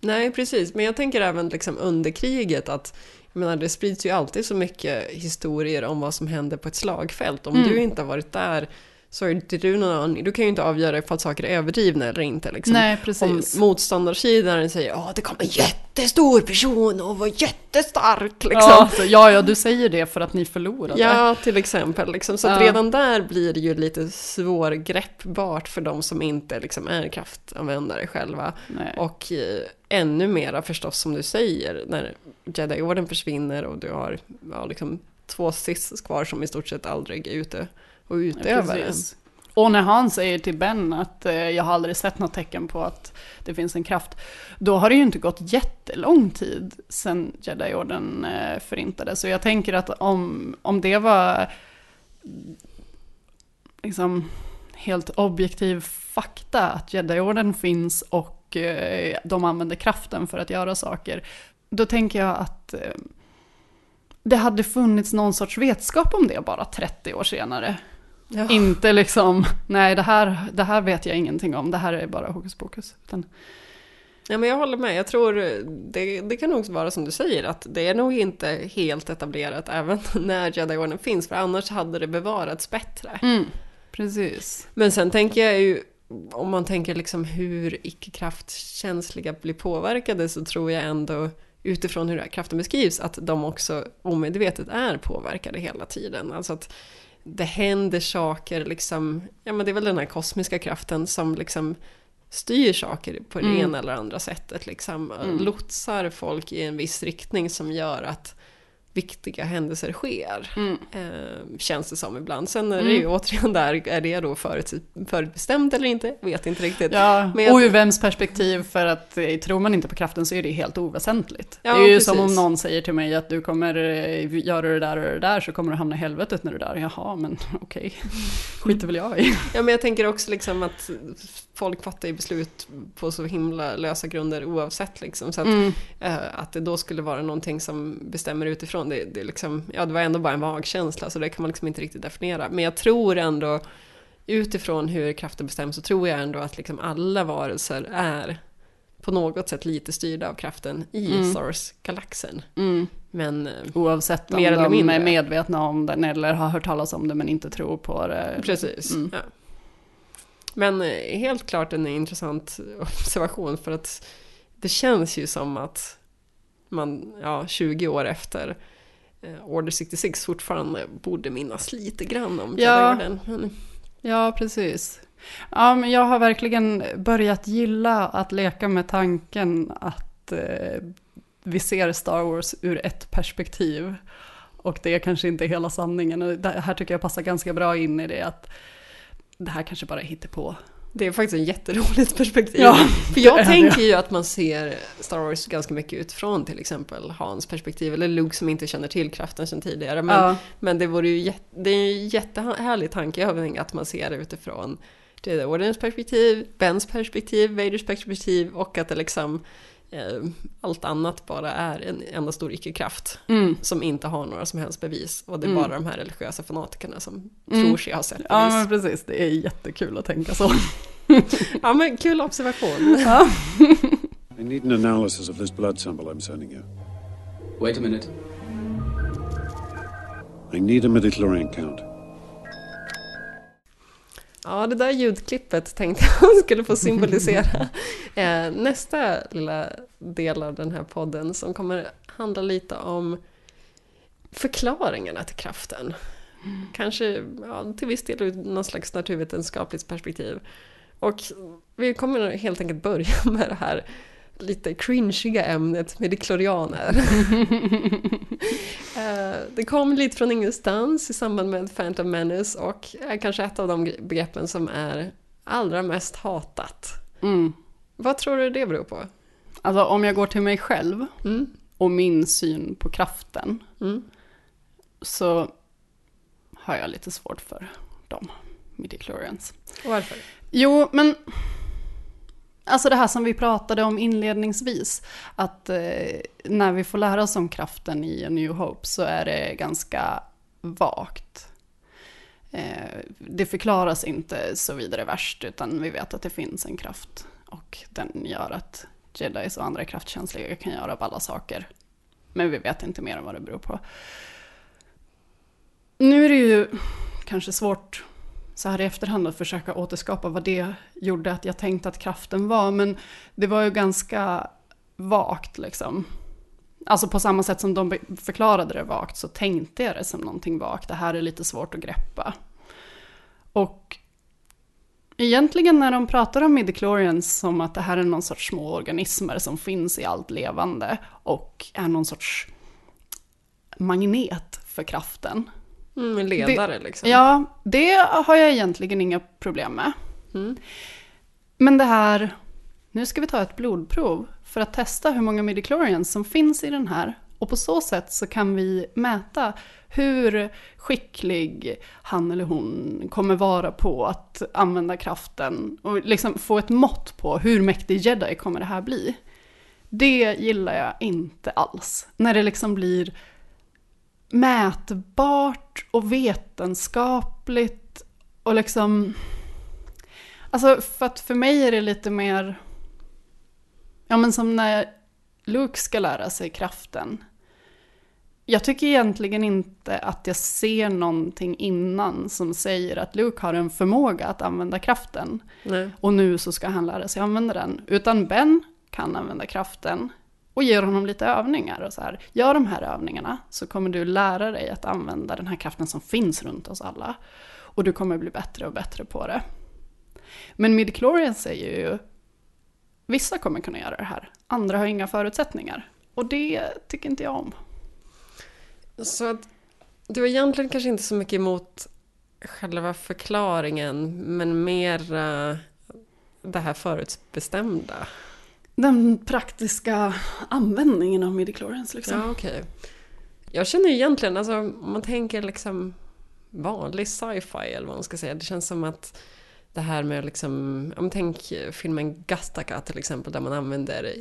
Nej, precis. Men jag tänker även liksom under kriget att jag menar, det sprids ju alltid så mycket historier om vad som händer på ett slagfält. Om Mm. du inte har varit där så har inte du någon aning. Du kan ju inte avgöra ifall saker är överdrivna eller inte. Liksom. Nej, precis. Om motståndarsidan säger att det kommer en jättestor person och var jättestark. Liksom. Ja, så, ja, ja, du säger det för att ni förlorade. Ja, till exempel. Liksom. Så Ja. redan där blir det ju lite svårgreppbart för de som inte liksom är kraftanvändare själva. Nej. Och eh, ännu mera förstås som du säger, när Jedi-orden försvinner och du har ja, liksom, två sis kvar som i stort sett aldrig är ute och utövar den. Och när han säger till Ben att eh, jag har aldrig sett något tecken på att det finns en kraft, då har det ju inte gått jättelång tid sedan Jedi-orden eh, förintades. Så jag tänker att om, om det var liksom helt objektiv fakta, att Jedi-orden finns och eh, de använder kraften för att göra saker, då tänker jag att eh, det hade funnits någon sorts vetskap om det bara 30 år senare. Ja. Inte liksom, nej det här, det här vet jag ingenting om, det här är bara hokus pokus. Utan, Ja, men jag håller med. Jag tror det, det kan nog vara som du säger, att det är nog inte helt etablerat även när Jedi-orden finns, för annars hade det bevarats bättre. mm, precis. Men sen tänker jag ju, om man tänker liksom hur icke-kraftkänsliga blir påverkade så tror jag ändå utifrån hur kraften beskrivs att de också omedvetet är påverkade hela tiden. Alltså att det händer saker, liksom, ja men det är väl den här kosmiska kraften som liksom styr saker på det Mm. ena eller andra sättet. Liksom, Mm. Lotsar folk i en viss riktning som gör att viktiga händelser sker. Mm. Eh, känns det som ibland. Sen är det ju Mm. återigen där, är det då förut, förutbestämt eller inte? Vet inte riktigt. Ja, Men jag- och ur vems perspektiv, för att eh, tror man inte på kraften så är det helt oväsentligt. Ja, det är ju precis. som om någon säger till mig att du kommer eh, göra det där och det där så kommer du hamna i helvetet när du där. Jaha, men okej, skiter väl jag i. Ja, men jag tänker också liksom att folk fattar ju beslut på så himla lösa grunder oavsett. Liksom. Så att, Mm. eh, att det då skulle vara någonting som bestämmer utifrån, det, det, är liksom, ja, det var ändå bara en magkänsla, så det kan man liksom inte riktigt definiera. Men jag tror ändå, utifrån hur kraften bestäms, så tror jag ändå att liksom alla varelser är på något sätt lite styrda av kraften i Mm. Star Wars-galaxen. Mm. Men Oavsett om Mer eller de mindre. är medvetna om den eller har hört talas om det men inte tror på det. Precis. Mm. Ja. Men eh, helt klart en intressant observation för att det känns ju som att man, ja, 20 år efter Order 66 fortfarande borde minnas lite grann om Ja. Men, Ja, precis. Ja, men jag har verkligen börjat gilla att leka med tanken att eh, vi ser Star Wars ur ett perspektiv. Och det är kanske inte hela sanningen. Och det här tycker jag passar ganska bra in i det att det här kanske bara är på. Det är faktiskt ett jätteroligt perspektiv. Ja, för det jag det. tänker ju att man ser Star Wars ganska mycket utifrån till exempel Hans perspektiv, eller Luke som inte känner till kraften sedan tidigare. Men, Ja. men det vore ju det är ju en jättehärlig tankeövning att man ser det utifrån Jedi Ordens perspektiv, Bens perspektiv, Vaders perspektiv och att det liksom allt annat bara är en enda stor icke-kraft Mm. som inte har några som helst bevis. Och det är Mm. bara de här religiösa fanatikerna som Mm. tror sig ha sett Ja, bevis. men precis. Det är jättekul att tänka så. Ja, men kul observation. Ja. I need an analysis of this blood sample I'm sending you. Wait a minute. I need a midichlorian count. Ja, det där ljudklippet tänkte jag skulle få symbolisera eh, nästa lilla del av den här podden som kommer handla lite om förklaringarna till kraften. Kanske ja, till viss del ur någon slags naturvetenskapligt perspektiv. Och vi kommer helt enkelt börja med det här lite cringiga ämnet midichlorianer. Eh, det kom lite från ingenstans i samband med Phantom Menace och är kanske ett av de begreppen som är allra mest hatat. Mm. Vad tror du det beror på? Alltså om jag går till mig själv Mm. och min syn på kraften Mm. så har jag lite svårt för dem, midichlorians. Varför? Jo, men alltså det här som vi pratade om inledningsvis, att eh, när vi får lära oss om kraften i A New Hope så är det ganska vagt. Eh, det förklaras inte så vidare värst, utan vi vet att det finns en kraft och den gör att jedis och andra kraftkänsliga kan göra alla saker. Men vi vet inte mer om vad det beror på. Nu är det ju kanske svårt så här i efterhand att försöka återskapa vad det gjorde att jag tänkte att kraften var. Men det var ju ganska vagt liksom. Alltså på samma sätt som de förklarade det vagt så tänkte jag det som någonting vagt. Det här är lite svårt att greppa. Och egentligen när de pratar om midichlorians som att det här är någon sorts små organismer som finns i allt levande och är någon sorts magnet för kraften Mm, ledare det, liksom. Ja, det har jag egentligen inga problem med. Mm. Men det här, nu ska vi ta ett blodprov för att testa hur många midichlorians som finns i den här. Och på så sätt så kan vi mäta hur skicklig han eller hon kommer vara på att använda kraften och liksom få ett mått på hur mäktig jedi kommer det här bli. Det gillar jag inte alls. När det liksom blir mätbart och vetenskapligt och liksom... Alltså för att för mig är det lite mer... Ja men som när Luke ska lära sig kraften. Jag tycker egentligen inte att jag ser någonting innan som säger att Luke har en förmåga att använda kraften. Nej. Och nu så ska han lära sig använda den. Utan Ben kan använda kraften och ger honom lite övningar. Och så här, gör de här övningarna så kommer du lära dig att använda den här kraften som finns runt oss alla. Och du kommer bli bättre och bättre på det. Men midichlorians säger ju, vissa kommer kunna göra det här, andra har inga förutsättningar. Och det tycker inte jag om. Så att du är egentligen kanske inte så mycket emot själva förklaringen, men mer uh, det här förutbestämda. Den praktiska användningen av midichlorians liksom. Ja. Okay. Jag känner egentligen, alltså om man tänker liksom vanlig sci-fi eller vad man ska säga, det känns som att det här med liksom, om tänk filmen Gastaka till exempel, där man använder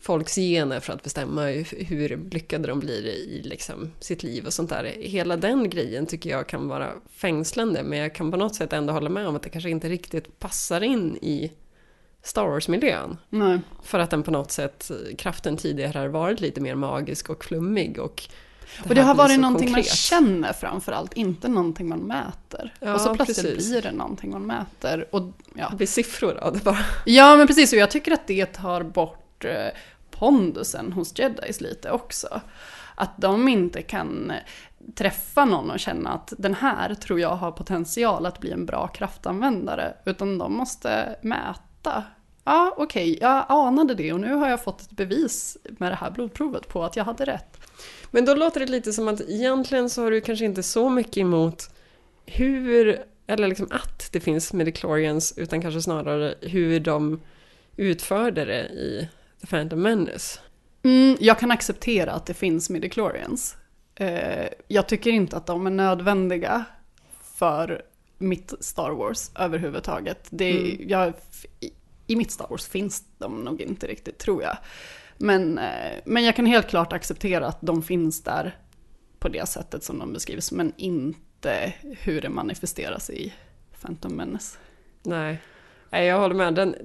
folks gener för att bestämma hur lyckade de blir i liksom sitt liv och sånt där. Hela den grejen tycker jag kan vara fängslande, men jag kan på något sätt ändå hålla med om att det kanske inte riktigt passar in i Star Wars-miljön. Nej. För att den på något sätt, kraften tidigare har varit lite mer magisk och flummig och det och det har varit någonting konkret. man känner framförallt, inte någonting man mäter. Ja, och så plötsligt precis. blir det någonting man mäter. Och, ja. Det blir siffror av det bara. Ja, men precis. Och jag tycker att det tar bort eh, pondusen hos jedis lite också. Att de inte kan träffa någon och känna att den här tror jag har potential att bli en bra kraftanvändare. Utan de måste mäta. Ja, okej, okay, jag anade det och nu har jag fått ett bevis med det här blodprovet på att jag hade rätt. Men då låter det lite som att egentligen så har du kanske inte så mycket emot hur, eller liksom att det finns midichlorians, utan kanske snarare hur de utförde det i The Phantom Menace. Mm, jag kan acceptera att det finns midichlorians. Eh, jag tycker inte att de är nödvändiga för mitt Star Wars överhuvudtaget. Det, mm. jag, I mitt Star Wars finns de nog inte riktigt, tror jag. Men, eh, men jag kan helt klart acceptera att de finns där på det sättet som de beskrivs, men inte hur det manifesteras i Phantom Menace. Nej. Nej, jag håller med. Den,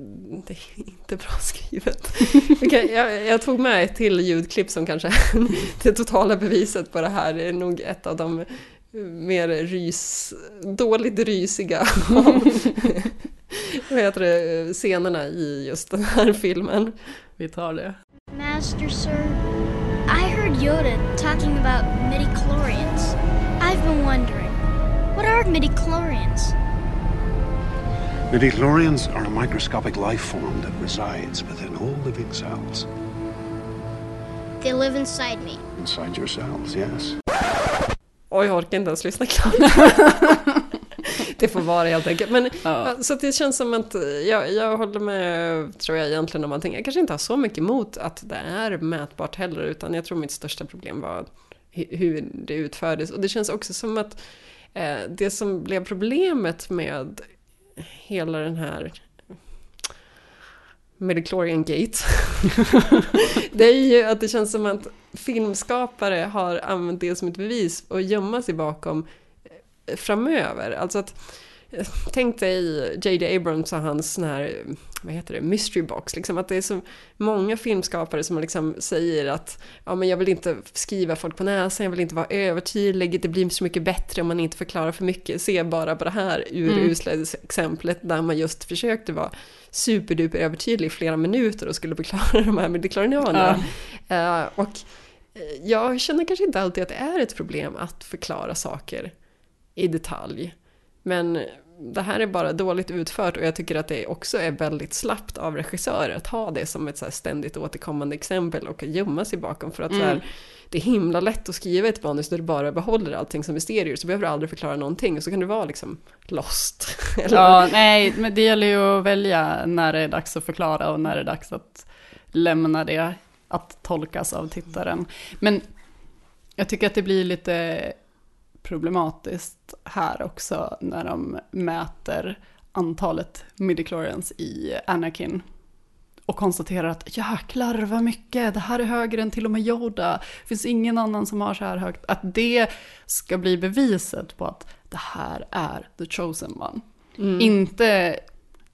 det är inte bra skrivet. okay, jag, jag, tog med ett till ljudklipp som kanske är det totala beviset på det här. Det är nog ett av de mer rys, dåligt rysiga vad heter det, scenerna i just den här filmen. Vi tar det. Master, sir, I heard Yoda talking about midichlorians. I've been wondering, what are midichlorians? Midichlorians are a microscopic life form that resides within all living cells. They live inside me. Inside your cells, yes. Oj, jag orkar inte ens lyssna klart. det får vara helt enkelt. Men, ja. Så det känns som att jag, jag håller med, tror jag egentligen, om allting. Jag kanske inte har så mycket emot att det är mätbart heller, utan jag tror mitt största problem var hur det utfördes. Och det känns också som att eh, det som blev problemet med hela den här Mediclorian Gate. det är ju att det känns som att filmskapare har använt det som ett bevis och gömma sig bakom eh, framöver. Alltså att Tänk dig J.D. Abrams och hans sån här, vad heter det, mystery box. Liksom att det är så många filmskapare som liksom säger att ja, men jag vill inte skriva folk på näsan, jag vill inte vara övertydlig, det blir så mycket bättre om man inte förklarar för mycket. Se bara på det här urusla mm. exemplet där man just försökte vara superduper övertydlig i flera minuter och skulle förklara de här midichlorianerna. Ja. Uh, och eh, jag känner kanske inte alltid att det är ett problem att förklara saker i detalj. Men det här är bara dåligt utfört och jag tycker att det också är väldigt slappt av regissörer att ha det som ett så ständigt återkommande exempel och gömma sig bakom för att mm. så här, det är himla lätt att skriva ett manus där du bara behåller allting som mysterier så behöver du aldrig förklara någonting och så kan du vara liksom lost. Ja, nej, men det gäller ju att välja när det är dags att förklara och när det är dags att lämna det att tolkas av tittaren. Men jag tycker att det blir lite problematiskt här också när de mäter antalet midichlorians i Anakin och konstaterar att jäklar vad mycket, det här är högre än till och med Yoda. Det finns ingen annan som har så här högt. Att det ska bli beviset på att det här är the chosen one. Mm. Inte,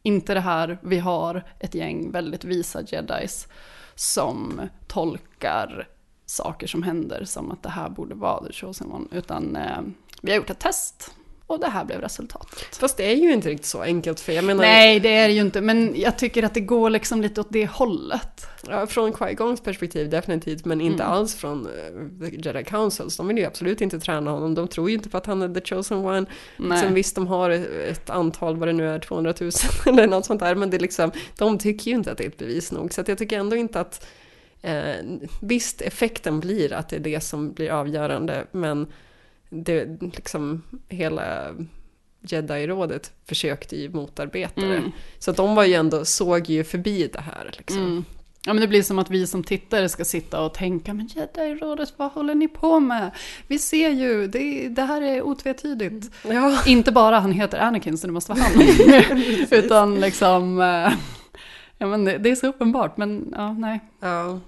inte det här, vi har ett gäng väldigt visa jedis som tolkar saker som händer som att det här borde vara the chosen one. Utan eh, vi har gjort ett test och det här blev resultatet. Fast det är ju inte riktigt så enkelt för jag menar... Nej, det är det ju inte, men jag tycker att det går liksom lite åt det hållet. Ja, från Qui-Gons perspektiv definitivt, men inte Mm. alls från uh, Jedi Councils. De vill ju absolut inte träna honom, de tror ju inte på att han är the chosen one. Nej. Sen visst, de har ett antal, vad det nu är, 200 000 eller något sånt där, men det är liksom, de tycker ju inte att det är ett bevis nog. Så jag tycker ändå inte att, eh, visst effekten blir att det är det som blir avgörande, men det liksom hela Jedi-rådet försökte ju motarbeta det. Mm. Så att de var ju ändå, såg ju förbi det här liksom. Mm. Ja men det blir som att vi som tittare ska sitta och tänka, men Jedi-rådet, vad håller ni på med? Vi ser ju, det, det här är otvetydigt. Ja. Inte bara han heter Anakin så det måste vara han. Utan liksom, eh, ja men det, det är så uppenbart, men ja, nej. Ja.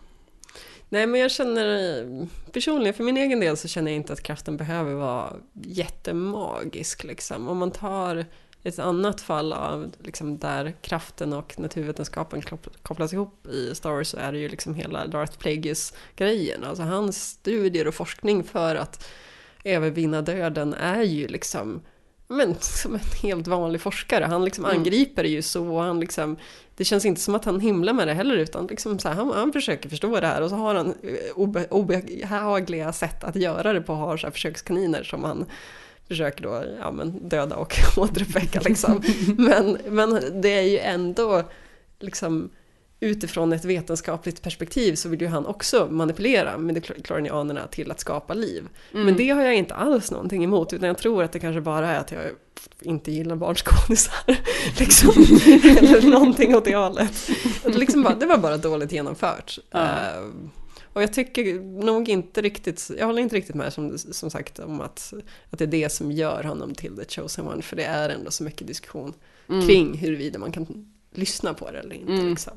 Nej men jag känner personligen för min egen del så känner jag inte att kraften behöver vara jättemagisk liksom. Om man tar ett annat fall av liksom där kraften och naturvetenskapen kop- kopplas ihop i Star Wars så är det ju liksom hela Darth Plagueis-grejen. Alltså hans studier och forskning för att övervinna döden är ju liksom men, som en helt vanlig forskare. Han liksom Mm. angriper det ju så. och Han liksom, det känns inte som att han himlar med det heller utan liksom så här, han, han försöker förstå det här och så har han eh, obe, obehagliga sätt att göra det på. Har så här försökskaniner som han försöker då ja, men döda och återuppväcka. Liksom. men, men det är ju ändå liksom utifrån ett vetenskapligt perspektiv så vill ju han också manipulera midichlorianerna till att skapa liv. Mm. Men det har jag inte alls någonting emot utan jag tror att det kanske bara är att jag inte gillar barnskådisar. liksom. Eller någonting åt det hållet. Liksom bara, det var bara dåligt genomfört. Ja. Eh, och jag tycker nog inte riktigt, jag håller inte riktigt med som, som sagt om att, att det är det som gör honom till the chosen one. För det är ändå så mycket diskussion Mm. kring huruvida man kan lyssna på det eller inte. Mm. Liksom.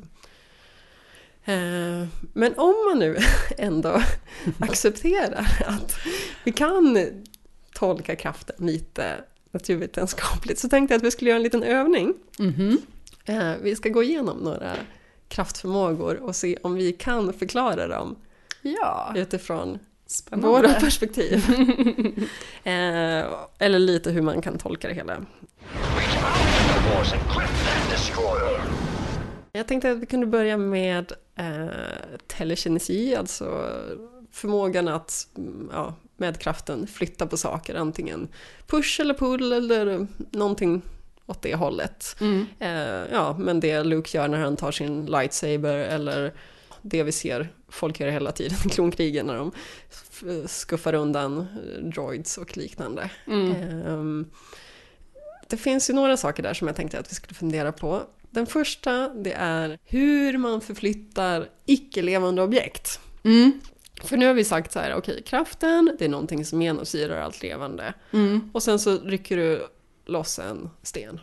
Eh, Men om man nu ändå accepterar att vi kan tolka kraften lite naturvetenskapligt så tänkte jag att vi skulle göra en liten övning. Mhm. Eh, Vi ska gå igenom några kraftförmågor och se om vi kan förklara dem Ja, utifrån spännande. våra perspektiv. Eh, Eller lite hur man kan tolka det hela. Jag tänkte att vi kunde börja med eh, telekinesi, alltså förmågan att mm, ja, med kraften flytta på saker, antingen push eller pull eller någonting åt det hållet. Mm. Eh, ja, men det Luke gör när han tar sin lightsaber eller det vi ser folk göra hela tiden i klonkrigen när de skuffar undan eh, droids och liknande. Mm. Ehm, det finns ju några saker där som jag tänkte att vi skulle fundera på. Den första, det är hur man förflyttar icke-levande objekt. Mm. För nu har vi sagt så här, okej, kraften, det är någonting som genomsyrar allt levande. Mm. Och sen så rycker du loss en sten.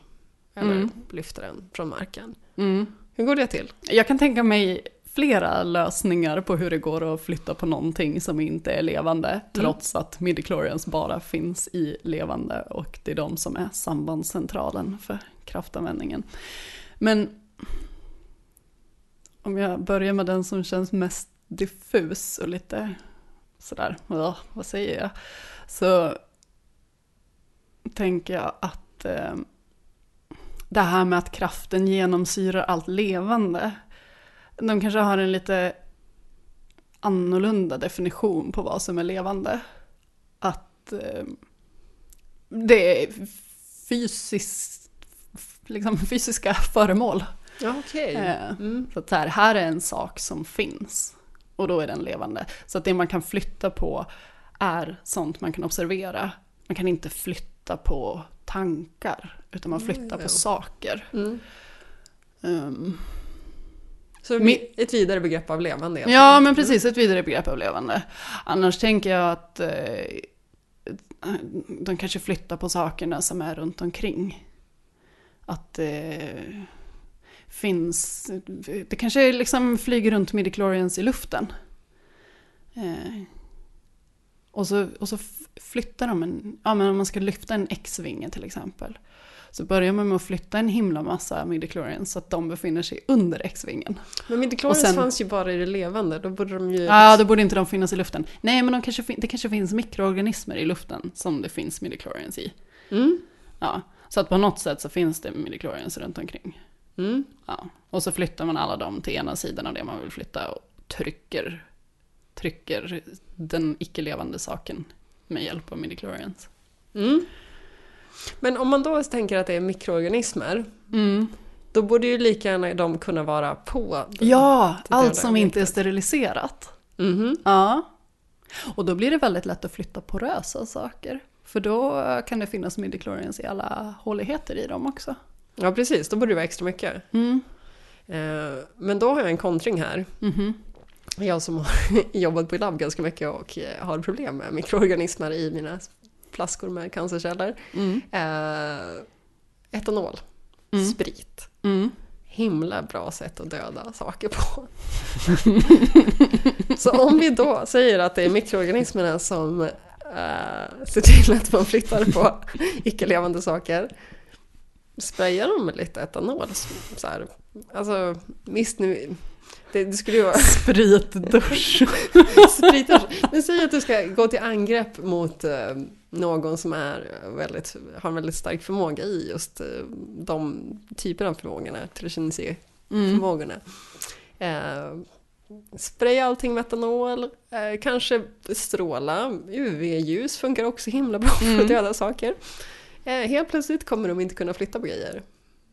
Eller Mm. lyfter den från marken. Mm. Hur går det till? Jag kan tänka mig flera lösningar på hur det går att flytta på någonting som inte är levande, trots att midichlorians bara finns i levande och det är de som är sambandscentralen för kraftanvändningen. Men om jag börjar med den som känns mest diffus och lite sådär, ja, vad säger jag? Så tänker jag att eh, det här med att kraften genomsyrar allt levande. De kanske har en lite annorlunda definition på vad som är levande. Att eh, det är fysiskt, liksom fysiska föremål. Ja, okej. Eh, Mm. Så att här, här är en sak som finns. och då är den levande. Så att det man kan flytta på är sånt man kan observera. Man kan inte flytta på tankar, utan man flyttar ja. på saker. Mm. Ehm, Så ett vidare begrepp av levande helt Ja, men precis. Ett vidare begrepp av levande. Annars tänker jag att eh, de kanske flyttar på sakerna som är runt omkring. Att det finns... Det kanske liksom flyger runt midichlorians i luften. Eh, och, så, och så flyttar de en... Ja, men om man ska lyfta en X-vinge till exempel. Så börjar man med att flytta en himla massa midichlorians så att de befinner sig under X-vingen. Men midichlorians sen- fanns ju bara i det levande, då borde de ju... Ja, då borde inte de finnas i luften. Nej, men de kanske det kanske finns mikroorganismer i luften som det finns midichlorians i. Mm. Ja, så att på något sätt så finns det midichlorians runt omkring. Mm. Ja, och så flyttar man alla dem till ena sidan av det man vill flytta och trycker, trycker den icke-levande saken med hjälp av midichlorians. Mm. Men om man då tänker att det är mikroorganismer, Mm. då borde ju lika gärna de kunna vara på. Ja, allt som inte är steriliserat. Mhm. Ja. Och då blir det väldigt lätt att flytta porösa saker. För då kan det finnas midichlorians i alla håligheter i dem också. Ja, precis. Då borde det vara extra mycket. Mm. Eh, Men då har jag en kontring här. Mhm. Jag som har jobbat på labb ganska mycket och eh, har problem med mikroorganismer i mina flaskor med cancerceller. Mm. Eh, etanol, Mm. sprit. Mm. Himla bra sätt att döda saker på. Så om vi då säger att det är mikroorganismerna som eh, ser till att man flyttar på icke-levande saker. Sprayar de med lite etanol? Så här. Alltså, visst nu... Det, det skulle ju vara... Spritdusch. Spritdusch. Men säg att du ska gå till angrepp mot eh, någon som är väldigt, har en väldigt stark förmåga i just eh, de typerna av förmågorna, telekinesi-förmågorna. Eh, spraya allting med etanol, eh, kanske stråla, UV-ljus funkar också himla bra för Mm. att döda saker. Eh, helt plötsligt kommer de inte kunna flytta på grejer.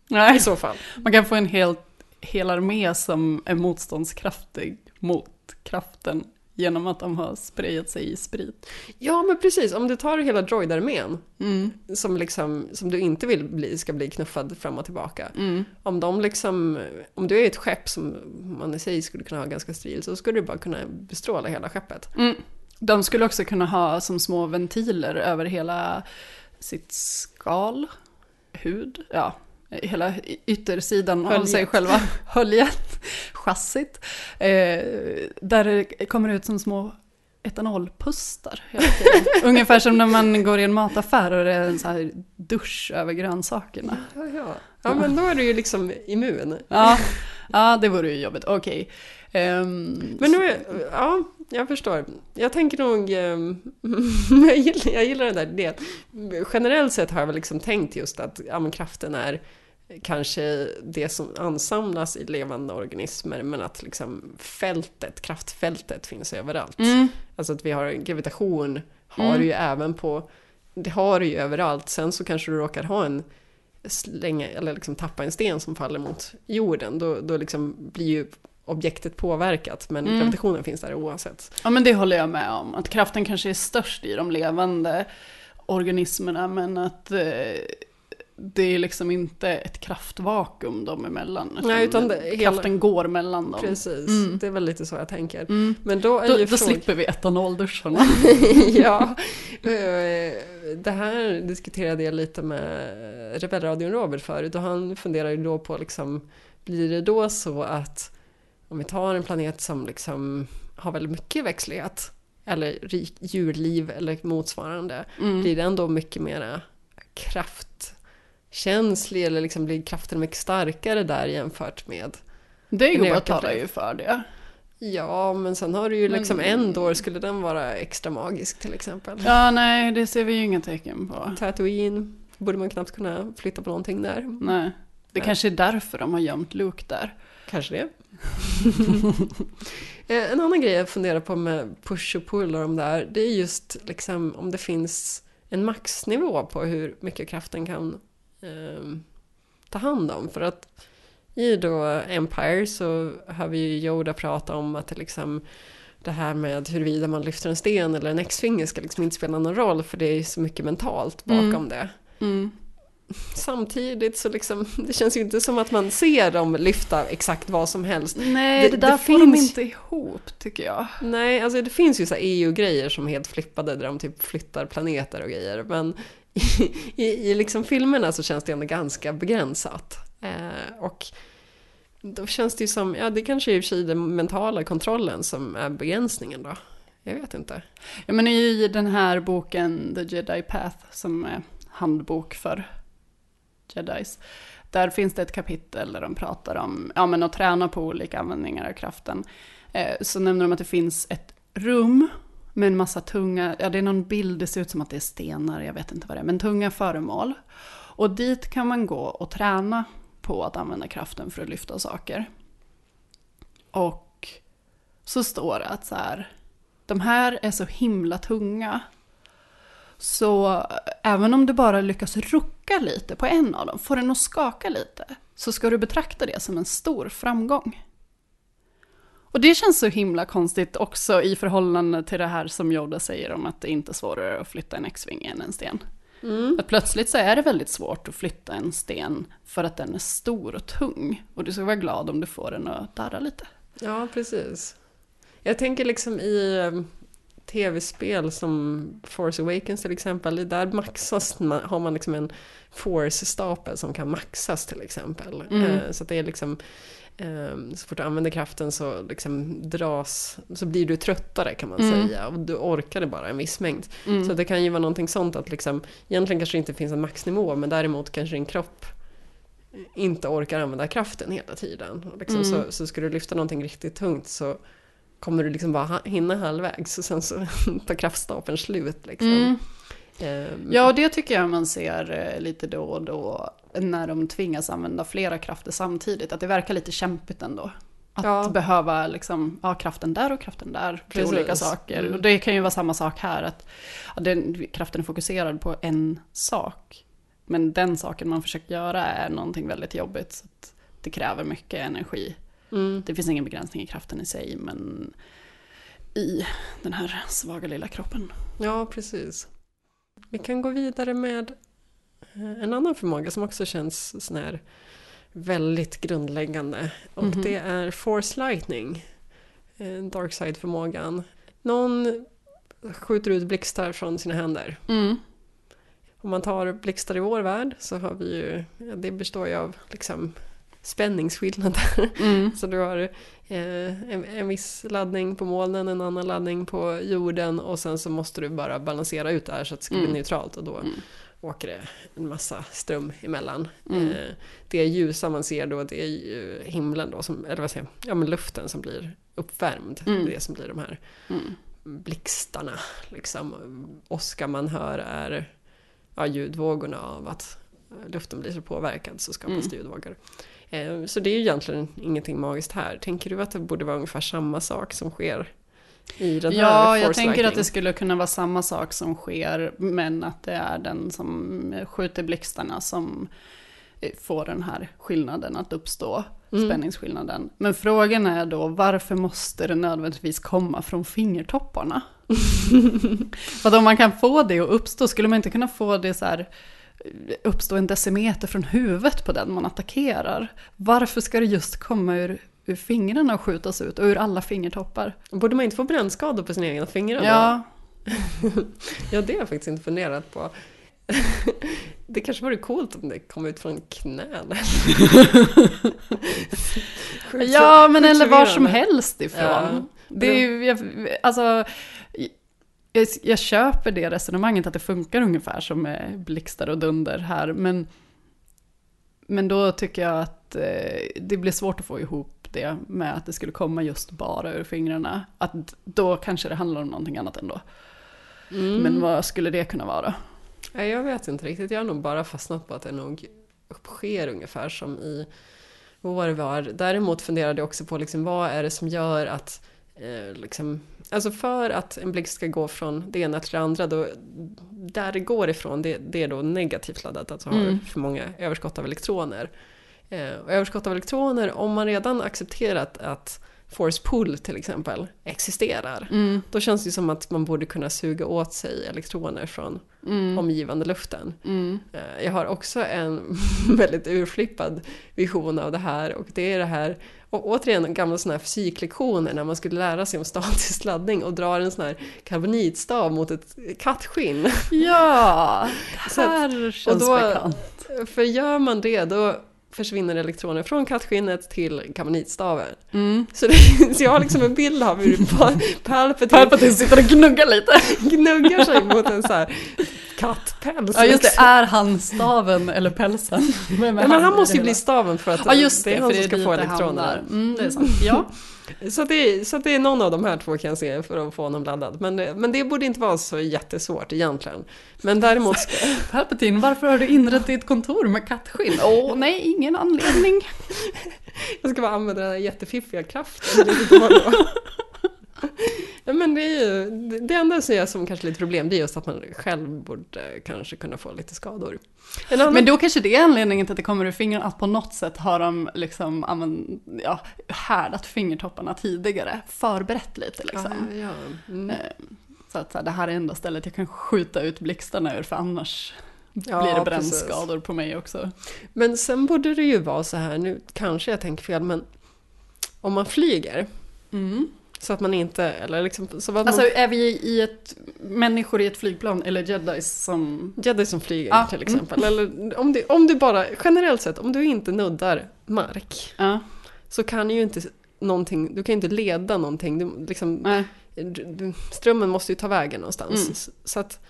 Nej. I så fall. Man kan få en hel, hel armé som är motståndskraftig mot kraften genom att de har sprayat sig i sprit. Ja men precis, om du tar hela droidarmén Mm. som, liksom, som du inte vill bli, ska bli knuffad fram och tillbaka. Mm. Om, de liksom, om du är ett skepp som man i sig skulle kunna ha ganska stil så skulle du bara kunna bestråla hela skeppet. Mm. De skulle också kunna ha som små ventiler över hela sitt skal, hud, ja, hela yttersidan av Höljet. sig själva, höljet, chassit, eh, där det kommer ut som små etanolpustar hela tiden. Ungefär som när man går i en mataffär och det är en så här dusch över grönsakerna. Ja, ja. ja men då är du ju liksom immun. Ja, ja det vore ju jobbigt. Okej. Ehm, Men nu ja, jag förstår. Jag tänker nog, ehm, jag, gillar, jag gillar den där idén. Generellt sett har jag väl liksom tänkt just att ja, kraften är kanske det som ansamlas i levande organismer men att liksom fältet, kraftfältet finns överallt. Mm. Alltså att vi har gravitation, har Mm. du ju även på, det har du ju överallt. Sen så kanske du råkar ha en slänga, eller liksom tappa en sten som faller mot jorden. Då, då liksom blir ju objektet påverkat men Mm. gravitationen finns där oavsett. Ja men det håller jag med om. Att kraften kanske är störst i de levande organismerna men att eh, det är liksom inte ett kraftvakuum dem emellan. Nej, utan det- hela- kraften går mellan dem. Precis, Mm. det är väl lite så jag tänker. Mm. Men då är Då, ju då frågan- slipper vi etanolduscharna. ja, eh, det här diskuterade jag lite med Rebellradion Robert förut och han funderar ju då på liksom, blir det då så att om vi tar en planet som liksom har väldigt mycket växtlighet eller djurliv eller motsvarande, Mm. blir den då mycket mera kraftkänslig eller liksom blir kraften mycket starkare där jämfört med Det en går ökad att tala kraft? ju för det. Ja, men sen har du ju Men- liksom Endor, skulle den vara extra magisk till exempel? Ja, nej, det ser vi ju inga tecken på. Tatooine, borde man knappt kunna flytta på någonting där. Nej. Det Nej. kanske är därför de har gömt Luke där. Kanske det. Eh, en annan grej jag funderar på med push och pull och de där, det är just liksom om det finns en maxnivå på hur mycket kraften kan ehm, ta hand om. För att i då Empire så har vi ju Yoda prata om att det liksom det här med huruvida man lyfter en sten eller en X-finger ska liksom inte spela någon roll för det är så mycket mentalt bakom Mm. det. Mm. Samtidigt så liksom, det känns ju inte som att man ser dem lyfta exakt vad som helst. Nej, det, där får de finns- inte ihop tycker jag. Nej, alltså det finns ju så EU-grejer som är helt flippade där de typ flyttar planeter och grejer. Men i, i, liksom filmerna så känns det ändå ganska begränsat. Eh, och då känns det ju som, ja det kanske är i och för sig den mentala kontrollen som är begränsningen då. Jag vet inte. Ja, men i den här boken The Jedi Path som är handbok för jedis. Där finns det ett kapitel där de pratar om ja, men att träna på olika användningar av kraften. Eh, så nämner de att det finns ett rum med en massa tunga, ja det är någon bild, det ser ut som att det är stenar, jag vet inte vad det är, men tunga föremål. Och dit kan man gå och träna på att använda kraften för att lyfta saker. Och så står det att så här, de här är så himla tunga. Så även om du bara lyckas rucka lite på en av dem, får den att skaka lite, så ska du betrakta det som en stor framgång. Och det känns så himla konstigt också i förhållande till det här som Yoda säger om att det inte är svårare att flytta en X-Wing än en sten. Mm. Att plötsligt så är det väldigt svårt att flytta en sten för att den är stor och tung. Och du ska vara glad om du får den att darra lite. Ja, precis. Jag tänker liksom i eh, tv-spel som Force Awakens till exempel, där maxas man, har man liksom en Force-stapel som kan maxas till exempel. Mm. Eh, Så det är liksom, så fort du använder kraften så liksom dras, så blir du tröttare kan man Mm. säga. Och du orkar det bara en viss mängd. Mm. Så det kan ju vara någonting sånt att liksom, egentligen kanske det inte finns en maxnivå, men däremot kanske din kropp inte orkar använda kraften hela tiden. Liksom, Mm. så, så ska du lyfta någonting riktigt tungt så kommer du liksom bara hinna halvvägs och sen så tar kraftstapeln slut. Liksom. Ehm, Ja, och det tycker jag man ser eh, lite då och då när de tvingas använda flera krafter samtidigt. Att det verkar lite kämpigt ändå. Att Ja. behöva liksom, ja, kraften där och kraften där för Precis. olika saker. Mm. Och det kan ju vara samma sak här, att ja, den, kraften är fokuserad på en sak. Men den saken man försöker göra är någonting väldigt jobbigt. Så att det kräver mycket energi. Mm. Det finns ingen begränsning i kraften i sig, men i den här svaga lilla kroppen. Ja, precis. Vi kan gå vidare med eh, en annan förmåga som också känns sån här väldigt grundläggande. Och Mhm. det är Force Lightning, eh, Darkside-förmågan. Någon skjuter ut blixtar från sina händer. Mm. Om man tar blixtar i vår värld så har vi ju, det består ju av liksom spänningsskillnader. Mm. Så du har eh, en, en viss laddning på molnen, en annan laddning på jorden och sen så måste du bara balansera ut det här så att det ska bli Mm. neutralt och då Mm. åker det en massa ström emellan. Mm. Eh, det ljusa man ser då det är ju himlen då, som, eller vad säger jag, ja men luften som blir uppvärmd. Mm. Det som blir de här Mm. blixtarna. Liksom. Åska man hör är ja, ljudvågorna av att luften blir så påverkad så skapas Mm. det ljudvågor. Eh, Så det är ju egentligen ingenting magiskt här. Tänker du att det borde vara ungefär samma sak som sker i den här Ja, jag tänker att det skulle kunna vara samma sak som sker, men att det är den som skjuter blixtarna som eh, får den här skillnaden att uppstå, Mm. spänningsskillnaden. Men frågan är då, varför måste det nödvändigtvis komma från fingertopparna? För att om man kan få det att uppstå, skulle man inte kunna få det så här uppstå en decimeter från huvudet på den man attackerar? Varför ska det just komma ur, ur fingrarna och skjutas ut och ur alla fingertoppar? Borde man inte få brännskador på sina egna fingrar Ja, ja, det har jag faktiskt inte funderat på. Det kanske vore coolt om det kom ut från knäna. Ja, men eller var som helst ifrån. Ja. Det är ju, alltså, jag, jag köper det resonemanget att det funkar ungefär som med blixtar och dunder här, men, men då tycker jag att eh, det blir svårt att få ihop det med att det skulle komma just bara ur fingrarna. Att då kanske det handlar om någonting annat ändå. Mm. Men vad skulle det kunna vara? Nej, jag vet inte riktigt. Jag har nog bara fastnat på att det nog sker ungefär som i vår värld. Däremot funderade jag också på liksom, vad är det som gör att eh, liksom, Alltså för att en blixt ska gå från det ena till det andra, då, där det går ifrån, det, det är då negativt laddat, alltså har Mm. för många överskott av elektroner. Eh, och överskott av elektroner, om man redan accepterat att force pull till exempel existerar. Mm. Då känns det som att man borde kunna suga åt sig elektroner från Mm. omgivande luften. Mm. Eh, Jag har också en väldigt urflippad vision av det här och det är det här, och återigen gamla sådana här fysiklektioner när man skulle lära sig om statisk laddning och drar en sån här karbonitstav mot ett kattskinn. Ja, det här känns och då- bekant. För gör man det då försvinner elektroner från kattskinnet till karbonitstaven. Mm. Så, det, så jag har liksom en bild av hur Pa- Palpatine, Palpatine sitter och gnuggar lite. gnuggar sig mot en så här kattpäls. Ja just det, liksom. är han staven eller pälsen? Ja, men han måste ju bli staven för att Ja just det, det är han som ska få elektronerna. Mm, det är sant. Ja. Så det, så det är någon av de här två kan jag se för att få honom laddad. Men, det- men det borde inte vara så jättesvårt egentligen. Men däremot ska, Palpatine, varför har du inrett ditt kontor med kattskinn? Åh nej, ingen anledning. jag ska bara använda den här jättefiffiga kraften. Men det, är ju, det- enda som jag som kanske lite problem det är just att man själv borde kanske kunna få lite skador. Annan, Men då kanske det är anledningen till att det kommer ur fingret, att på något sätt har de liksom använd, ja, härdat fingertopparna tidigare, förberett lite liksom. Ja, ja. Mm. Eh, Så att så här, det här är enda stället jag kan skjuta ut blixtarna ur, för annars Ja, blir det precis. brännskador på mig också. Men sen borde det ju vara så här, nu kanske jag tänker fel, men om man flyger så att man inte, eller liksom, så att Alltså man, är vi i ett, människor i ett flygplan eller jedis som... Jedi som flyger Ja, till mm. exempel. Eller om du, om du bara, generellt sett, om du inte nuddar mark Ja, så kan ju inte någonting, du kan ju inte leda någonting. Du, liksom, du, strömmen måste ju ta vägen någonstans. Mm. Så, så att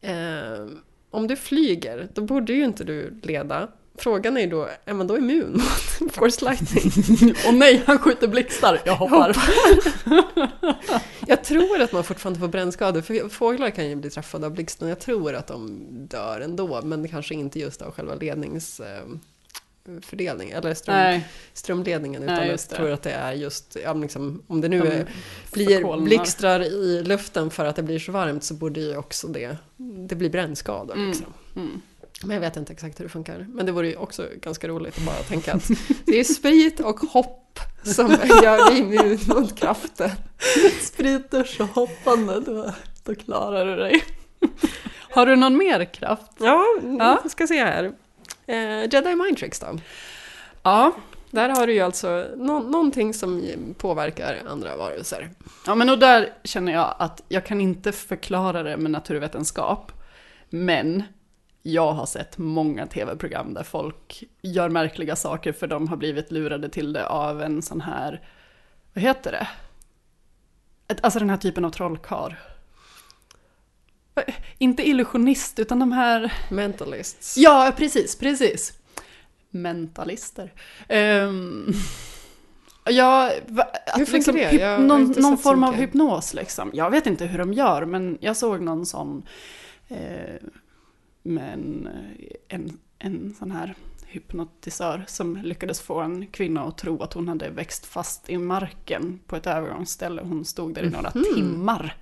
eh, om du flyger, då borde ju inte du leda. Frågan är ju då, är man då immun mot force lightning? Och nej, han skjuter blixtar, jag hoppar. Jag tror att man fortfarande får brännskador, för fåglar kan ju bli träffade av blixten. Jag tror att de dör ändå, men kanske inte just av själva ledningsfördelning, eller ström, Nej. strömledningen, utan Nej, jag tror att det är just, ja, liksom, om det nu De är, blir blixtrar i luften för att det blir så varmt så borde ju också det, det blir brännskador. Mm. Liksom. Mm. Men jag vet inte exakt hur det funkar. Men det vore ju också ganska roligt att bara tänka att det är sprit och hopp som gör dig immun mot kraften. Sprit, dusch och hoppande, då, då klarar du dig. Har du någon mer kraft? Ja, Ja. ska se här. Eh, Jedi Mind Tricks då? Ja. Där har du ju alltså nå- någonting som påverkar andra varelser. Ja, men och där känner jag att jag kan inte förklara det med naturvetenskap. Men jag har sett många tv-program där folk gör märkliga saker för de har blivit lurade till det av en sån här, vad heter det? Alltså den här typen av trollkarl. Eh, Inte illusionist, utan de här... Mentalists. Ja, precis, precis. Mentalister. Um, ja, att Hur liksom, det? Jag någon någon form av hypnos liksom. Jag vet inte hur de gör, men jag såg någon sån eh, med en, en, en sån här hypnotisör som lyckades få en kvinna att tro att hon hade växt fast i marken på ett övergångsställe. Hon stod där i några Mhm. timmar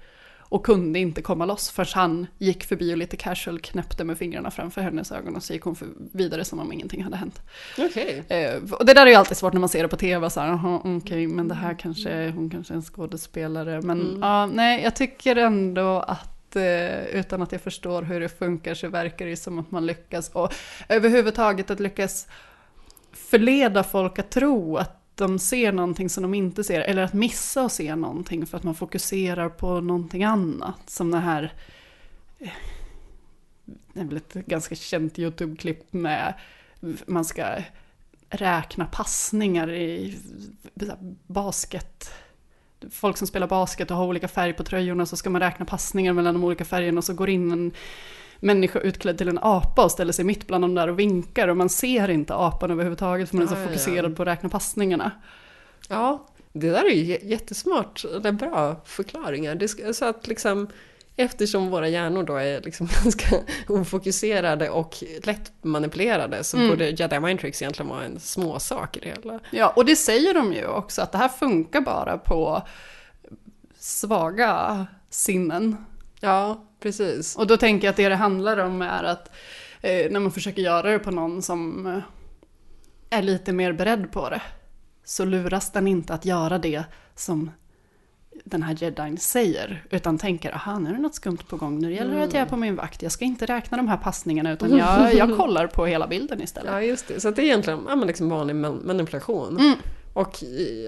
och kunde inte komma loss förrän han gick förbi och lite casual knäppte med fingrarna framför hennes ögon och så gick hon vidare som om ingenting hade hänt. Okej. Eh, och det där är ju alltid svårt när man ser det på tv, så här, "Jaha, okej, men det här kanske, hon kanske är en skådespelare. Men Mm. ja, nej, jag tycker ändå att eh, utan att jag förstår hur det funkar så verkar det ju som att man lyckas, och överhuvudtaget att lyckas förleda folk att tro att de ser någonting som de inte ser, eller att missa att se någonting för att man fokuserar på någonting annat. Som det här, det är väl ett ganska känt YouTube-klipp med, man ska räkna passningar i eh, basket. Folk som spelar basket och har olika färg på tröjorna så ska man räkna passningar mellan de olika färgerna och så går in en människa utklädd till en apa och ställer sig mitt bland dem där och vinkar och man ser inte apan överhuvudtaget för man är så fokuserad på att räkna passningarna. Ja, det där är ju jättesmart, eller bra förklaringar. Det så att liksom, eftersom våra hjärnor då är liksom ganska ofokuserade och lätt manipulerade så Mm. borde Jedi Mind Tricks egentligen vara en småsak i det hela. Ja, och det säger de ju också, att det här funkar bara på svaga sinnen. Ja, precis. Och då tänker jag att det det handlar om är att eh, när man försöker göra det på någon som eh, är lite mer beredd på det, så luras den inte att göra det som den här jedin säger, utan tänker aha nu är det något skumt på gång, nu gäller det att jag är på min vakt, jag ska inte räkna de här passningarna utan jag, jag kollar på hela bilden istället. Ja, just det. Så det är egentligen ja, men liksom vanlig man- manipulation. Mm. Och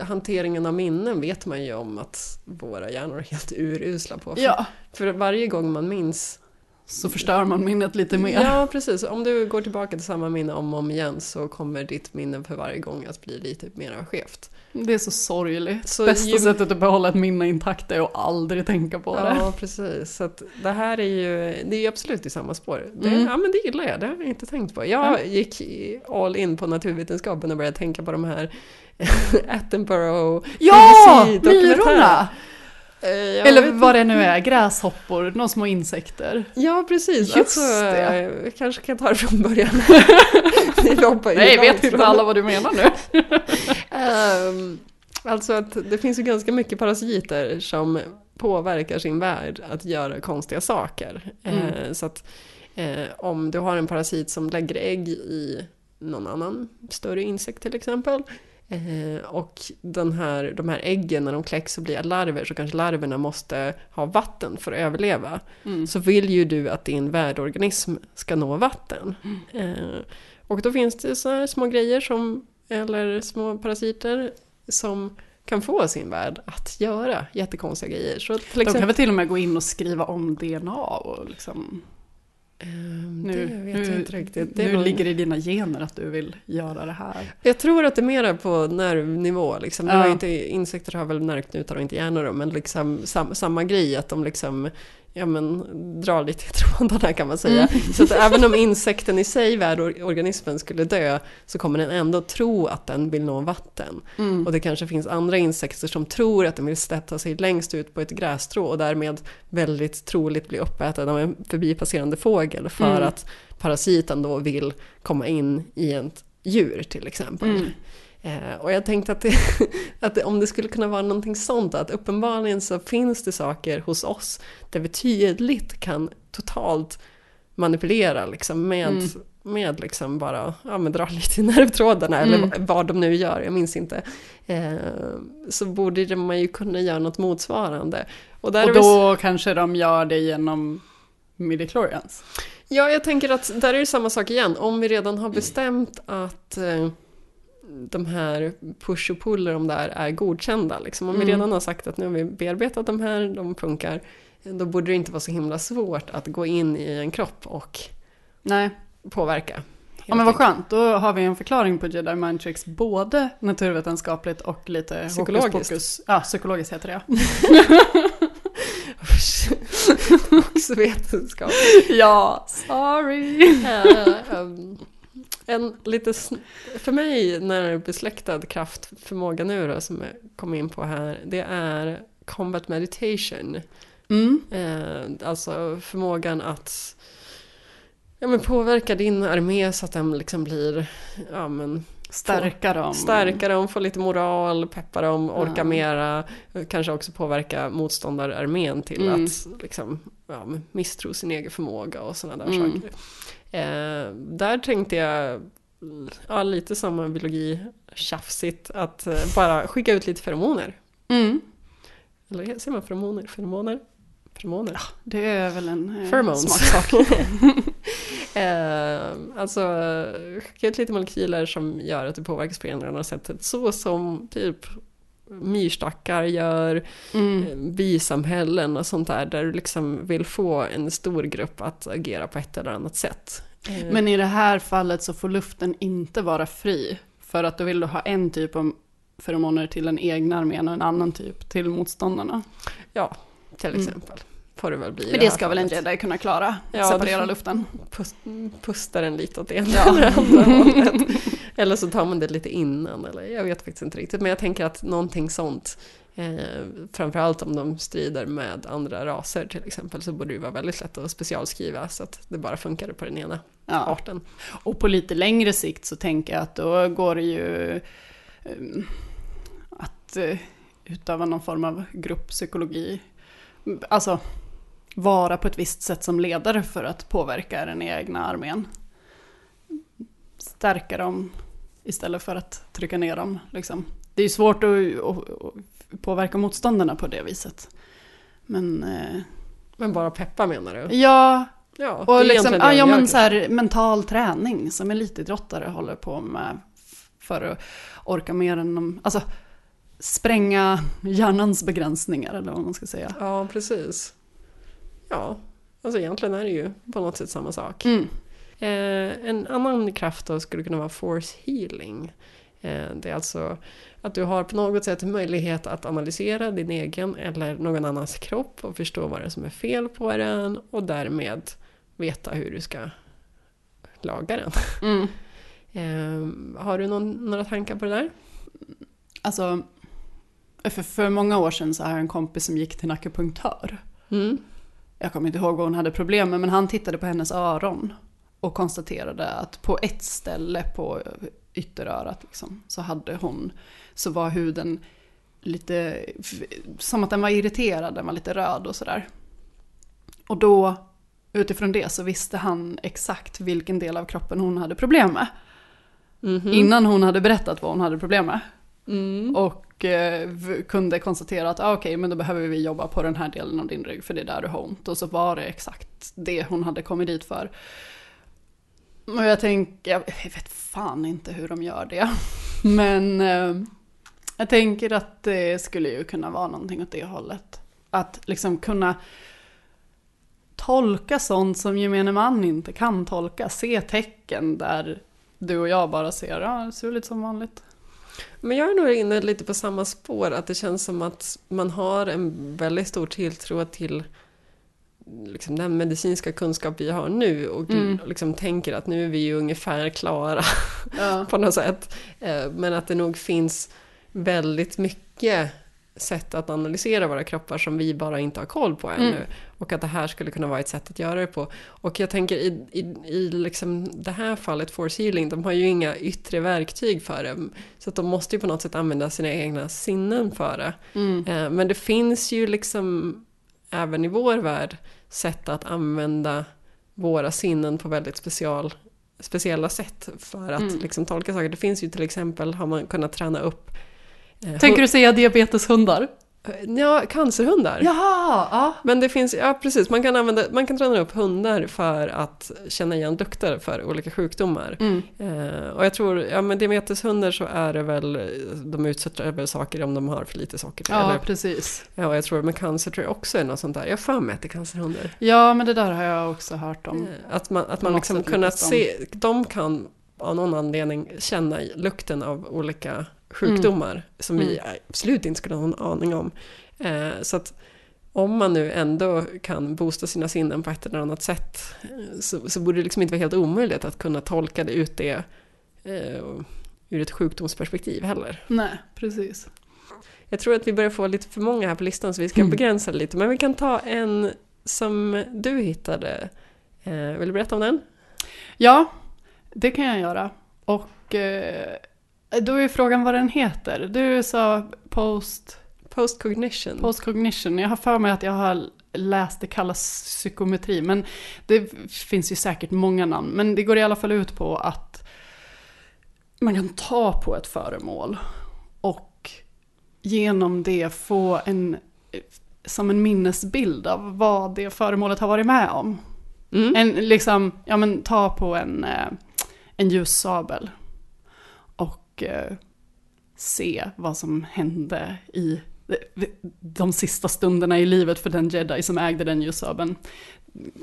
hanteringen av minnen vet man ju om att våra hjärnor är helt urusla på. För, Ja. för varje gång man minns Så förstör man minnet lite mer. Ja, precis. Om du går tillbaka till samma minne om och om igen så kommer ditt minne för varje gång att bli lite mer skevt. Det är så sorgligt. Så Bästa ju- sättet att behålla ett minne intakt är att aldrig tänka på det. Ja, precis. Så det här är ju, det är ju absolut i samma spår. Det, Mm. Ja, men det gillar jag. Det har jag inte tänkt på. Jag gick i- all in på naturvetenskapen och började tänka på de här Attenborough Ja! Myrorna! Eh, jag Eller vad det nu är, gräshoppor, några små insekter. Ja, precis. Just alltså, det. eh, Vi kanske kan ta det från början. Vi hoppar ju Nej, vet inte alla vad du menar nu? Ehm, alltså att det finns ju ganska mycket parasiter som påverkar sin värld att göra konstiga saker. Mm. Eh, så att eh, om du har en parasit som lägger ägg i någon annan större insekt till exempel eh, och den här, de här äggen när de kläcks och blir larver så kanske larverna måste ha vatten för att överleva. Mm. Så vill ju du att din värdorganism ska nå vatten. Eh, och då finns det så här små grejer som, eller små parasiter som kan få sin värld att göra jättekonstiga grejer. Så till De kan väl till och med gå in och skriva om DNA och liksom... Ehm, Nu, nu, nu nog- ligger det i dina gener att du vill göra det här. Jag tror att det är mera på nervnivå. Liksom. Ja. inte, insekter har väl nervknutar och inte hjärnor men liksom sam, samma grej att de liksom ja, men, drar lite i trådarna kan man säga. Mm. Så att även om insekten i sig, värdorganismen, skulle dö så kommer den ändå tro att den vill nå vatten. Mm. Och det kanske finns andra insekter som tror att den vill sätta sig längst ut på ett grässtrå och därmed väldigt troligt bli uppäten av en förbipasserande fågel för Mm. att parasiten då vill komma in i ett djur till exempel. Mm. Eh, och jag tänkte att, det, att det, om det skulle kunna vara någonting sånt, att uppenbarligen så finns det saker hos oss där vi tydligt kan totalt manipulera liksom, med, Mm. med liksom bara ja, men dra lite i nervtrådarna Mm. eller vad de nu gör, jag minns inte. Eh, så borde man ju kunna göra något motsvarande. Och, Och vi- då kanske de gör det genom midichlorians. Ja, jag tänker att där är det samma sak igen. Om vi redan har bestämt att eh, de här push och puller de där är godkända. Liksom. Om vi Mm. redan har sagt att nu har vi bearbetat de här, de funkar. Då borde det inte vara så himla svårt att gå in i en kropp och Nej. påverka. Ja men vad skönt, då har vi en förklaring på Jedi Mind Tricks, både naturvetenskapligt och lite Psykologiskt. hokus pokus. Ja, psykologiskt heter det. Också vetenskap. ja, sorry. Eh, um, en lite, för mig när besläktad kraftförmåga nu då, som jag kom in på här, det är combat meditation. Mm. Eh, alltså förmågan att ja, men påverka din armé så att den liksom blir ja, men, Stärka dem. Stärka dem, få lite moral, peppa dem, orka Ja. mera. Kanske också påverka motståndararmén till Mm. att liksom, ja, misstro sin egen förmåga och sådana där Mm. saker. Eh, där tänkte jag, ja, lite som biologi tjafsigt, att eh, bara skicka ut lite feromoner. Mm. Eller säger man feromoner? Feromoner? Feromoner? Det är väl en eh, Pheromones. smaksak. eh, alltså skicka ut lite molekyler som gör att du påverkas på ena eller andra sättet. Så som typ myrstackar gör, Mm. eh, bisamhällen och sånt där. Där du liksom vill få en stor grupp att agera på ett eller annat sätt. Eh, Men i det här fallet så får luften inte vara fri. För att då vill du ha en typ av feromoner till den egna armén och en annan typ till motståndarna. Ja, till Mm. exempel. Får det väl bli Men det det ska ska väl en jedi kunna klara? Separera luften. Pust, pusta den lite åt det ena Ja. eller andra hållet. Eller så tar man det lite innan, eller jag vet faktiskt inte riktigt. Men jag tänker att någonting sånt, eh, framförallt om de strider med andra raser till exempel, så borde det vara väldigt lätt att specialskriva så att det bara funkar på den ena Ja. arten. Och på lite längre sikt så tänker jag att då går det ju um, att uh, utöva någon form av grupppsykologi. Alltså vara på ett visst sätt som ledare för att påverka den egna armén. Stärka dem istället för att trycka ner dem. Liksom. det är ju svårt att, att, att påverka motståndarna på det viset. Men, eh, Men bara peppa menar du? ja, Ja, och liksom, ja, ja, men så här, mental träning som elitidrottare håller på med för att orka mer än de, alltså spränga hjärnans begränsningar eller vad man ska säga. Ja, precis. Ja, alltså egentligen är det ju på något sätt samma sak. Mm. Eh, en annan kraft då skulle kunna vara force healing. Eh, det är alltså att du har på något sätt möjlighet att analysera din egen eller någon annans kropp och förstå vad det är som är fel på den och därmed veta hur du ska laga den. Mm. Eh, har du någon, några tankar på det där? Alltså, för, för många år sedan så har jag en kompis som gick till en akupunktör. Mm. Jag kommer inte ihåg vad hon hade problem med, men han tittade på hennes öron och konstaterade att på ett ställe på ytterörat liksom, så hade hon, så var huden lite, som att den var irriterad, den var lite röd och sådär. Och då, utifrån det så visste han exakt vilken del av kroppen hon hade problem med. Mhm. Innan hon hade berättat vad hon hade problem med. Mm. Och eh, kunde konstatera att ah, okej, men då behöver vi jobba på den här delen av din rygg för det är där du har ont. Och så var det exakt det hon hade kommit dit för. Och jag tänker, jag vet fan inte hur de gör det. Men eh, jag tänker att det skulle ju kunna vara någonting åt det hållet. Att liksom kunna tolka sånt som gemene man inte kan tolka. Se tecken där du och jag bara ser, ja det ser ut lite som vanligt. Men jag är nog inne lite på samma spår, att det känns som att man har en väldigt stor tilltro till liksom, den medicinska kunskap vi har nu och Mm. liksom tänker att nu är vi ju ungefär klara Ja. på något sätt. Eh, Men att det nog finns väldigt mycket sätt att analysera våra kroppar som vi bara inte har koll på ännu. Mm. Och att det här skulle kunna vara ett sätt att göra det på. Och jag tänker i, i, i liksom det här fallet, Force Healing, de har ju inga yttre verktyg för det. Så att de måste ju på något sätt använda sina egna sinnen för det. Mm. Eh, Men det finns ju liksom även i vår värld sätt att använda våra sinnen på väldigt special, speciella sätt för att Mm. liksom tolka saker. Det finns ju till exempel, har man kunnat träna upp eh, Tänker du säga diabeteshundar? Ja, cancerhundar. Jaha, ja. Men det finns, ja precis, man kan, använda, man kan träna upp hundar för att känna igen lukter för olika sjukdomar. Mm. Eh, och jag tror, ja men diabeteshundar så är det väl, de utsätter väl saker om de har för lite socker. Ja, eller, precis. ja, och jag tror med cancer tror jag också är något sånt där. Jag har för mig att det är cancerhundar. Ja, men det där har jag också hört om. Eh, Att man, att man liksom kunnat se, de kan av någon anledning känna lukten av olika sjukdomar som vi Mm. absolut inte skulle ha någon aning om. Eh, så att om man nu ändå kan boosta sina sinnen på ett eller annat sätt eh, så, så borde det liksom inte vara helt omöjligt att kunna tolka det ut det eh, ur ett sjukdomsperspektiv heller. Nej, precis. Jag tror att vi börjar få lite för många här på listan så vi ska Mm. begränsa lite. Men vi kan ta en som du hittade. Eh, vill du berätta om den? Ja, det kan jag göra. Och eh, då är frågan vad den heter. Du sa post... Postcognition. Postcognition. Jag har för mig att jag har läst det kallas psykometri. Men det finns ju säkert många namn. Men det går i alla fall ut på att man kan ta på ett föremål och genom det få en, som en minnesbild av vad det föremålet har varit med om. Mm. En, liksom, ja men ta på en, eh, en ljussabel och eh, se vad som hände i de, sista stunderna i livet för den jedi som ägde den ljussabeln.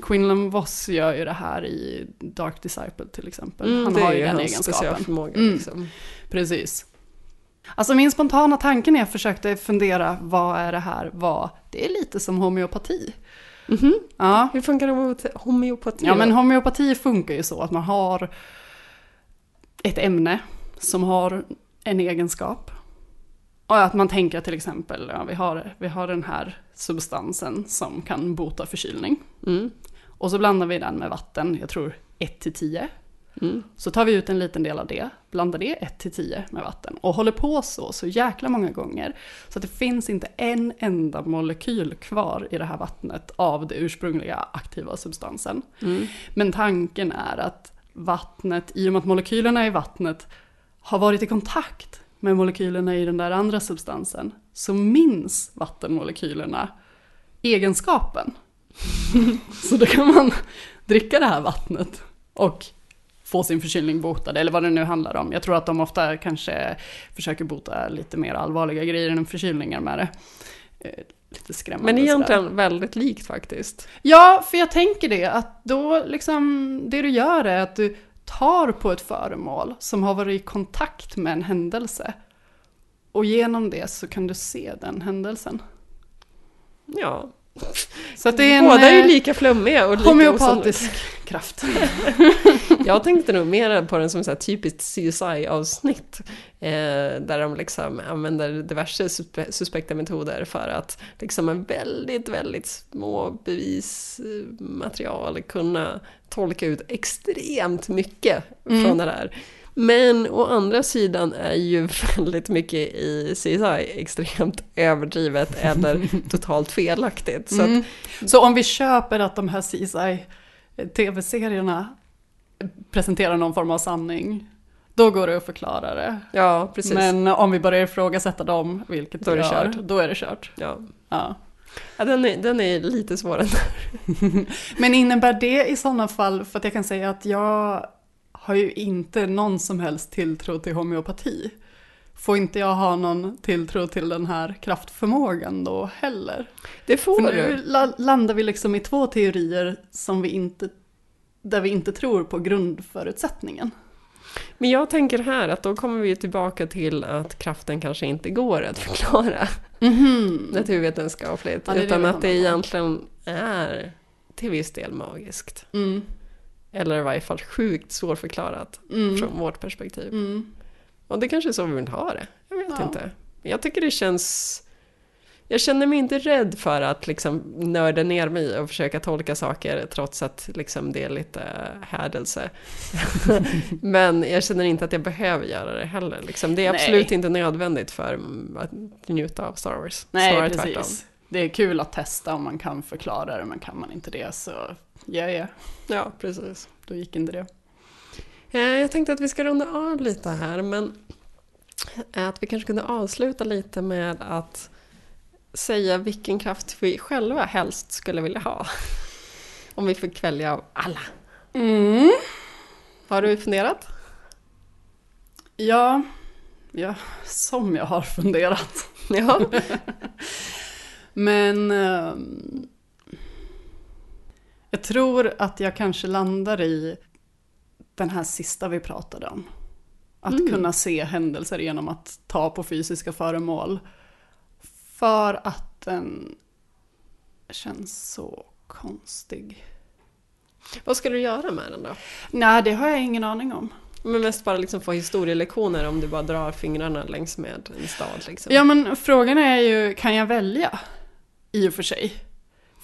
Quinlan Voss gör ju det här i Dark Disciple till exempel. Mm, Han har ju den egenskapen. specialförmåga, Mm, liksom. Precis. Alltså min spontana tanke när jag försökte fundera vad är det här var, det är lite som homeopati. Mhm. Ja. Hur funkar homeopati-? Ja men homeopati funkar ju så att man har ett ämne som har en egenskap. Och att man tänker till exempel, ja, vi, har, vi har den här substansen som kan bota förkylning. Mm. Och så blandar vi den med vatten, jag tror 1 till 10. Mm. Så tar vi ut en liten del av det, blandar det 1 till 10 med vatten och håller på så, så jäkla många gånger. Så att det finns inte en enda molekyl kvar i det här vattnet av det ursprungliga aktiva substansen. Mm. Men tanken är att vattnet, i och med att molekylerna i vattnet har varit i kontakt med molekylerna i den där andra substansen så minns vattenmolekylerna egenskapen. så då kan man dricka det här vattnet och få sin förkylning botad, eller vad det nu handlar om. Jag tror att de ofta kanske försöker bota lite mer allvarliga grejer än förkylningar med det. Eh, Lite skrämmande Men sådär. egentligen väldigt likt faktiskt. Ja, för jag tänker det, att då liksom, det du gör är att du tar på ett föremål som har varit i kontakt med en händelse. Och genom det så kan du se den händelsen. Ja. Så det är en Båda är ju eh, lika flummiga och lika homeopatisk kraft. Jag tänkte nog mer på den som här typiskt CSI-avsnitt. Eh, där de liksom använder diverse suspe- suspekta metoder för att liksom med väldigt, väldigt små bevismaterial kunna tolka ut extremt mycket Mm. från det där. Men å andra sidan är ju väldigt mycket i CSI extremt överdrivet eller totalt felaktigt. Så att, Mm. Så om vi köper att de här CSI-tv-serierna presenterar någon form av sanning, då går det att förklara det. Ja, precis. Men om vi börjar ifrågasätta dem, vilket Då är det gör, kört. då är det kört. Ja. Ja. Ja, den, är, den är lite svårare. Men innebär det i sådana fall, för att jag kan säga att jag har ju inte någon som helst tilltro till homeopati. Får inte jag ha någon tilltro till den här kraftförmågan då heller? Det får För du. nu la- landar vi liksom i två teorier som vi inte, där vi inte tror på grundförutsättningen. Men jag tänker här att då kommer vi tillbaka till att kraften kanske inte går att förklara naturvetenskapligt. Ja, det det utan vi att det egentligen är till viss del magiskt. Mm. Eller i varje fall sjukt svårförklarat Mm. från vårt perspektiv. Mm. Och det kanske är så vi vill ha det. Jag vet Ja. inte. Jag tycker det känns... Jag känner mig inte rädd för att liksom nörda ner mig och försöka tolka saker trots att liksom det är lite hädelse. Men jag känner inte att jag behöver göra det heller. Liksom. Det är Nej. absolut inte nödvändigt för att njuta av Star Wars. Nej, Snarare precis. tvärtom. Det är kul att testa om man kan förklara det, men kan man inte det så ja, ja, Ja, precis. då gick inte det. Eh, Jag tänkte att vi ska runda av lite här, men att vi kanske kunde avsluta lite med att säga vilken kraft vi själva helst skulle vilja ha. Om vi fick välja av alla. Mm. Har du funderat? Ja, ja, som jag har funderat. Ja. Men ehm, jag tror att jag kanske landar i den här sista vi pratade om. Att Mm. kunna se händelser genom att ta på fysiska föremål. För att den känns så konstig. Vad ska du göra med den då? Nej, det har jag ingen aning om. Men mest bara liksom få historielektioner om du bara drar fingrarna längs med en stad. Liksom. Ja, men frågan är ju, kan jag välja? I och för sig.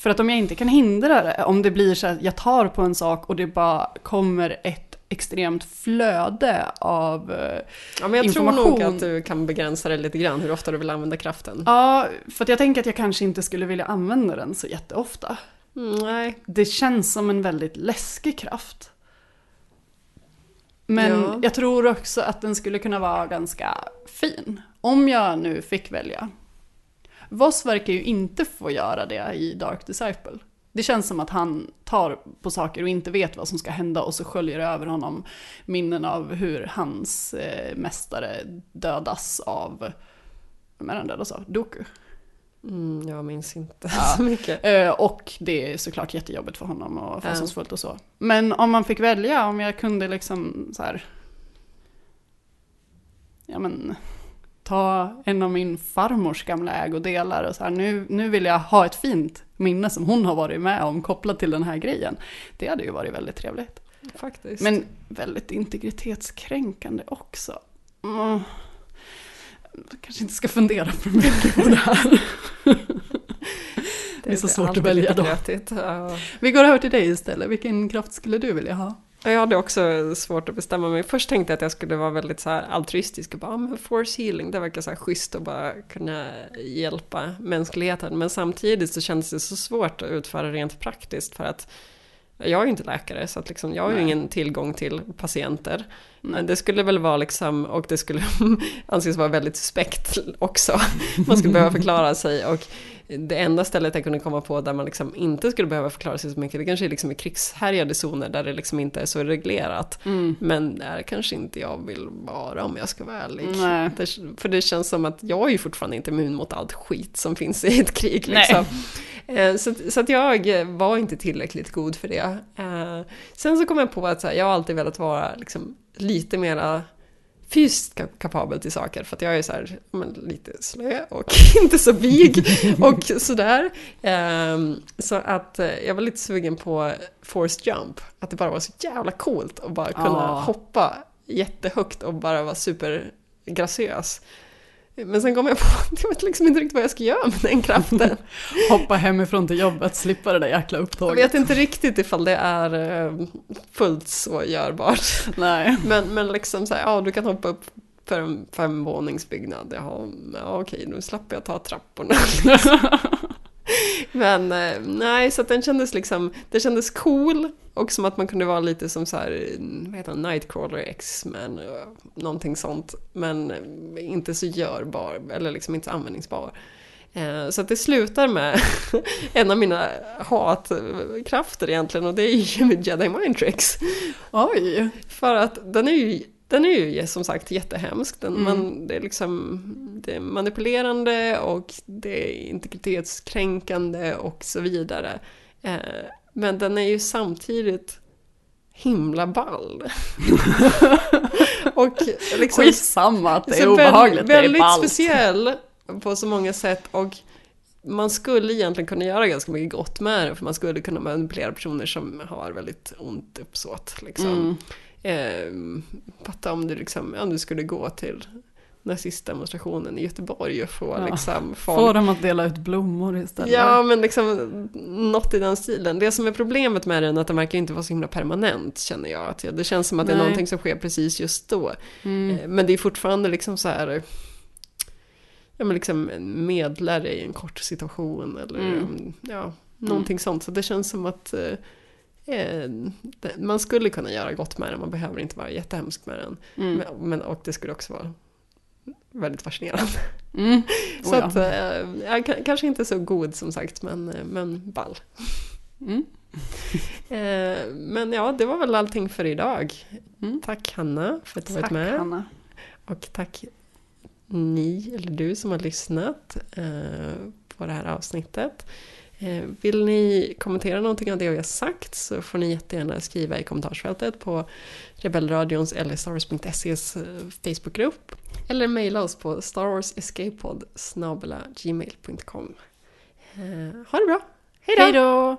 För att om jag inte kan hindra det, om det blir så att jag tar på en sak och det bara kommer ett extremt flöde av eh, ja, men jag tror information. nog att du kan begränsa det lite grann, hur ofta du vill använda kraften. Ja, för att jag tänker att jag kanske inte skulle vilja använda den så jätteofta. Mm, nej. Det känns som en väldigt läskig kraft. Men Ja. jag tror också att den skulle kunna vara ganska fin. Om jag nu fick välja. Voss verkar ju inte få göra det i Dark Disciple. Det känns som att han tar på saker och inte vet vad som ska hända och så sköljer det över honom minnen av hur hans eh, mästare dödas av, vem är den dödas av? Doku. Mm, jag minns inte Ja. så mycket. Eh, och det är såklart jättejobbigt för honom och fasansfullt och så. Men om man fick välja, om jag kunde liksom så här, ja men, ta en av min farmors gamla ägodelar och så här, nu, nu vill jag ha ett fint minne som hon har varit med om kopplat till den här grejen. Det hade ju varit väldigt trevligt. Faktiskt. Men väldigt integritetskränkande också. Mm. Jag kanske inte ska fundera för mycket på det här. det är så svårt att välja då. Vi går över till dig istället. Vilken kraft skulle du vilja ha? Jag hade också svårt att bestämma mig. Först tänkte jag att jag skulle vara väldigt så här altruistisk och bara, "Ah, men force healing, det verkar så här schysst att bara kunna hjälpa mänskligheten. Men samtidigt så kändes det så svårt att utföra rent praktiskt för att Jag är ju inte läkare så att liksom, jag har ju ingen tillgång till patienter. Nej. Men det skulle väl vara liksom, och det skulle anses vara väldigt suspekt också. Man skulle behöva förklara sig och det enda stället jag kunde komma på där man liksom inte skulle behöva förklara sig så mycket, det kanske är liksom i krigshärjade zoner där det liksom inte är så reglerat. Mm. Men där kanske inte jag vill vara om jag ska vara ärlig. Det, för det känns som att jag är ju fortfarande inte immun mot allt skit som finns i ett krig. Liksom. Eh, Så, så att jag var inte tillräckligt god för det. Eh, Sen så kom jag på att här, jag har alltid velat vara liksom, lite mera fysiskt kap- kapabel till saker för att jag är så här, men, lite slö och inte så vig och sådär. Ehm, Så att eh, jag var lite sugen på forced jump, att det bara var så jävla coolt att bara kunna Ja. hoppa jättehögt och bara vara supergraciös. Men sen kom jag på att jag vet liksom inte riktigt vad jag ska göra med den kraften. Hoppa hemifrån till jobbet, slippa det där jäkla Jag upptåget. vet inte riktigt ifall det är eh, fullt så görbart. Nej. Men, men liksom så här, ja du kan hoppa upp för en femvåningsbyggnad. Jaha, ja, okej, nu slapp jag ta trapporna. men eh, nej, så den kändes liksom, det kändes cool och som att man kunde vara lite som så här, vad heter han, Nightcrawler, X-Men, eh, någonting sånt. Men eh, inte så görbar, eller liksom inte så användningsbar. Så att det slutar med en av mina hatkrafter egentligen och det är ju Jedi Mind Tricks. Oj! För att den är ju, den är ju som sagt jättehemsk. Den, Mm. man, det, är liksom, det är manipulerande och det är integritetskränkande och så vidare. Eh, men den är ju samtidigt himla ball. och liksom, Skitsamma att det är så obehagligt, det är väldigt ballt. speciell på så många sätt och man skulle egentligen kunna göra ganska mycket gott med det för man skulle kunna manipulera personer som har väldigt ont uppsåt. Liksom. Eh, fatta om du, liksom, ja, du skulle gå till nazistdemonstrationen i Göteborg och få Ja. liksom Få dem att dela ut blommor istället. Ja, men liksom något i den stilen. Det som är problemet med den är att den verkar inte vara så himla permanent, känner jag. Att det känns som att det är Nej. någonting som sker precis just då. Mm. Eh, Men det är fortfarande liksom så här... Ja, men liksom medlare i en kort situation eller Mm. ja, någonting sånt. Så det känns som att eh, man skulle kunna göra gott med den, man behöver inte vara jättehemsk med den. Mm. Men, och det skulle också vara väldigt fascinerande. Mm. Så Oh ja. att, eh, jag k- kanske inte så god som sagt, men, eh, men ball. Mm. Eh, men ja, det var väl allting för idag. Tack Hanna för att du varit med. Hanna. Och tack ni, eller du som har lyssnat eh, på det här avsnittet. Eh, vill ni kommentera någonting av det vi har sagt så får ni jättegärna skriva i kommentarsfältet på Rebellradions eller starwars.ses Wars.ses eh, Facebookgrupp. Eller mejla oss på starwarsescapepod gmail.com. Eh, ha det bra! Hej då!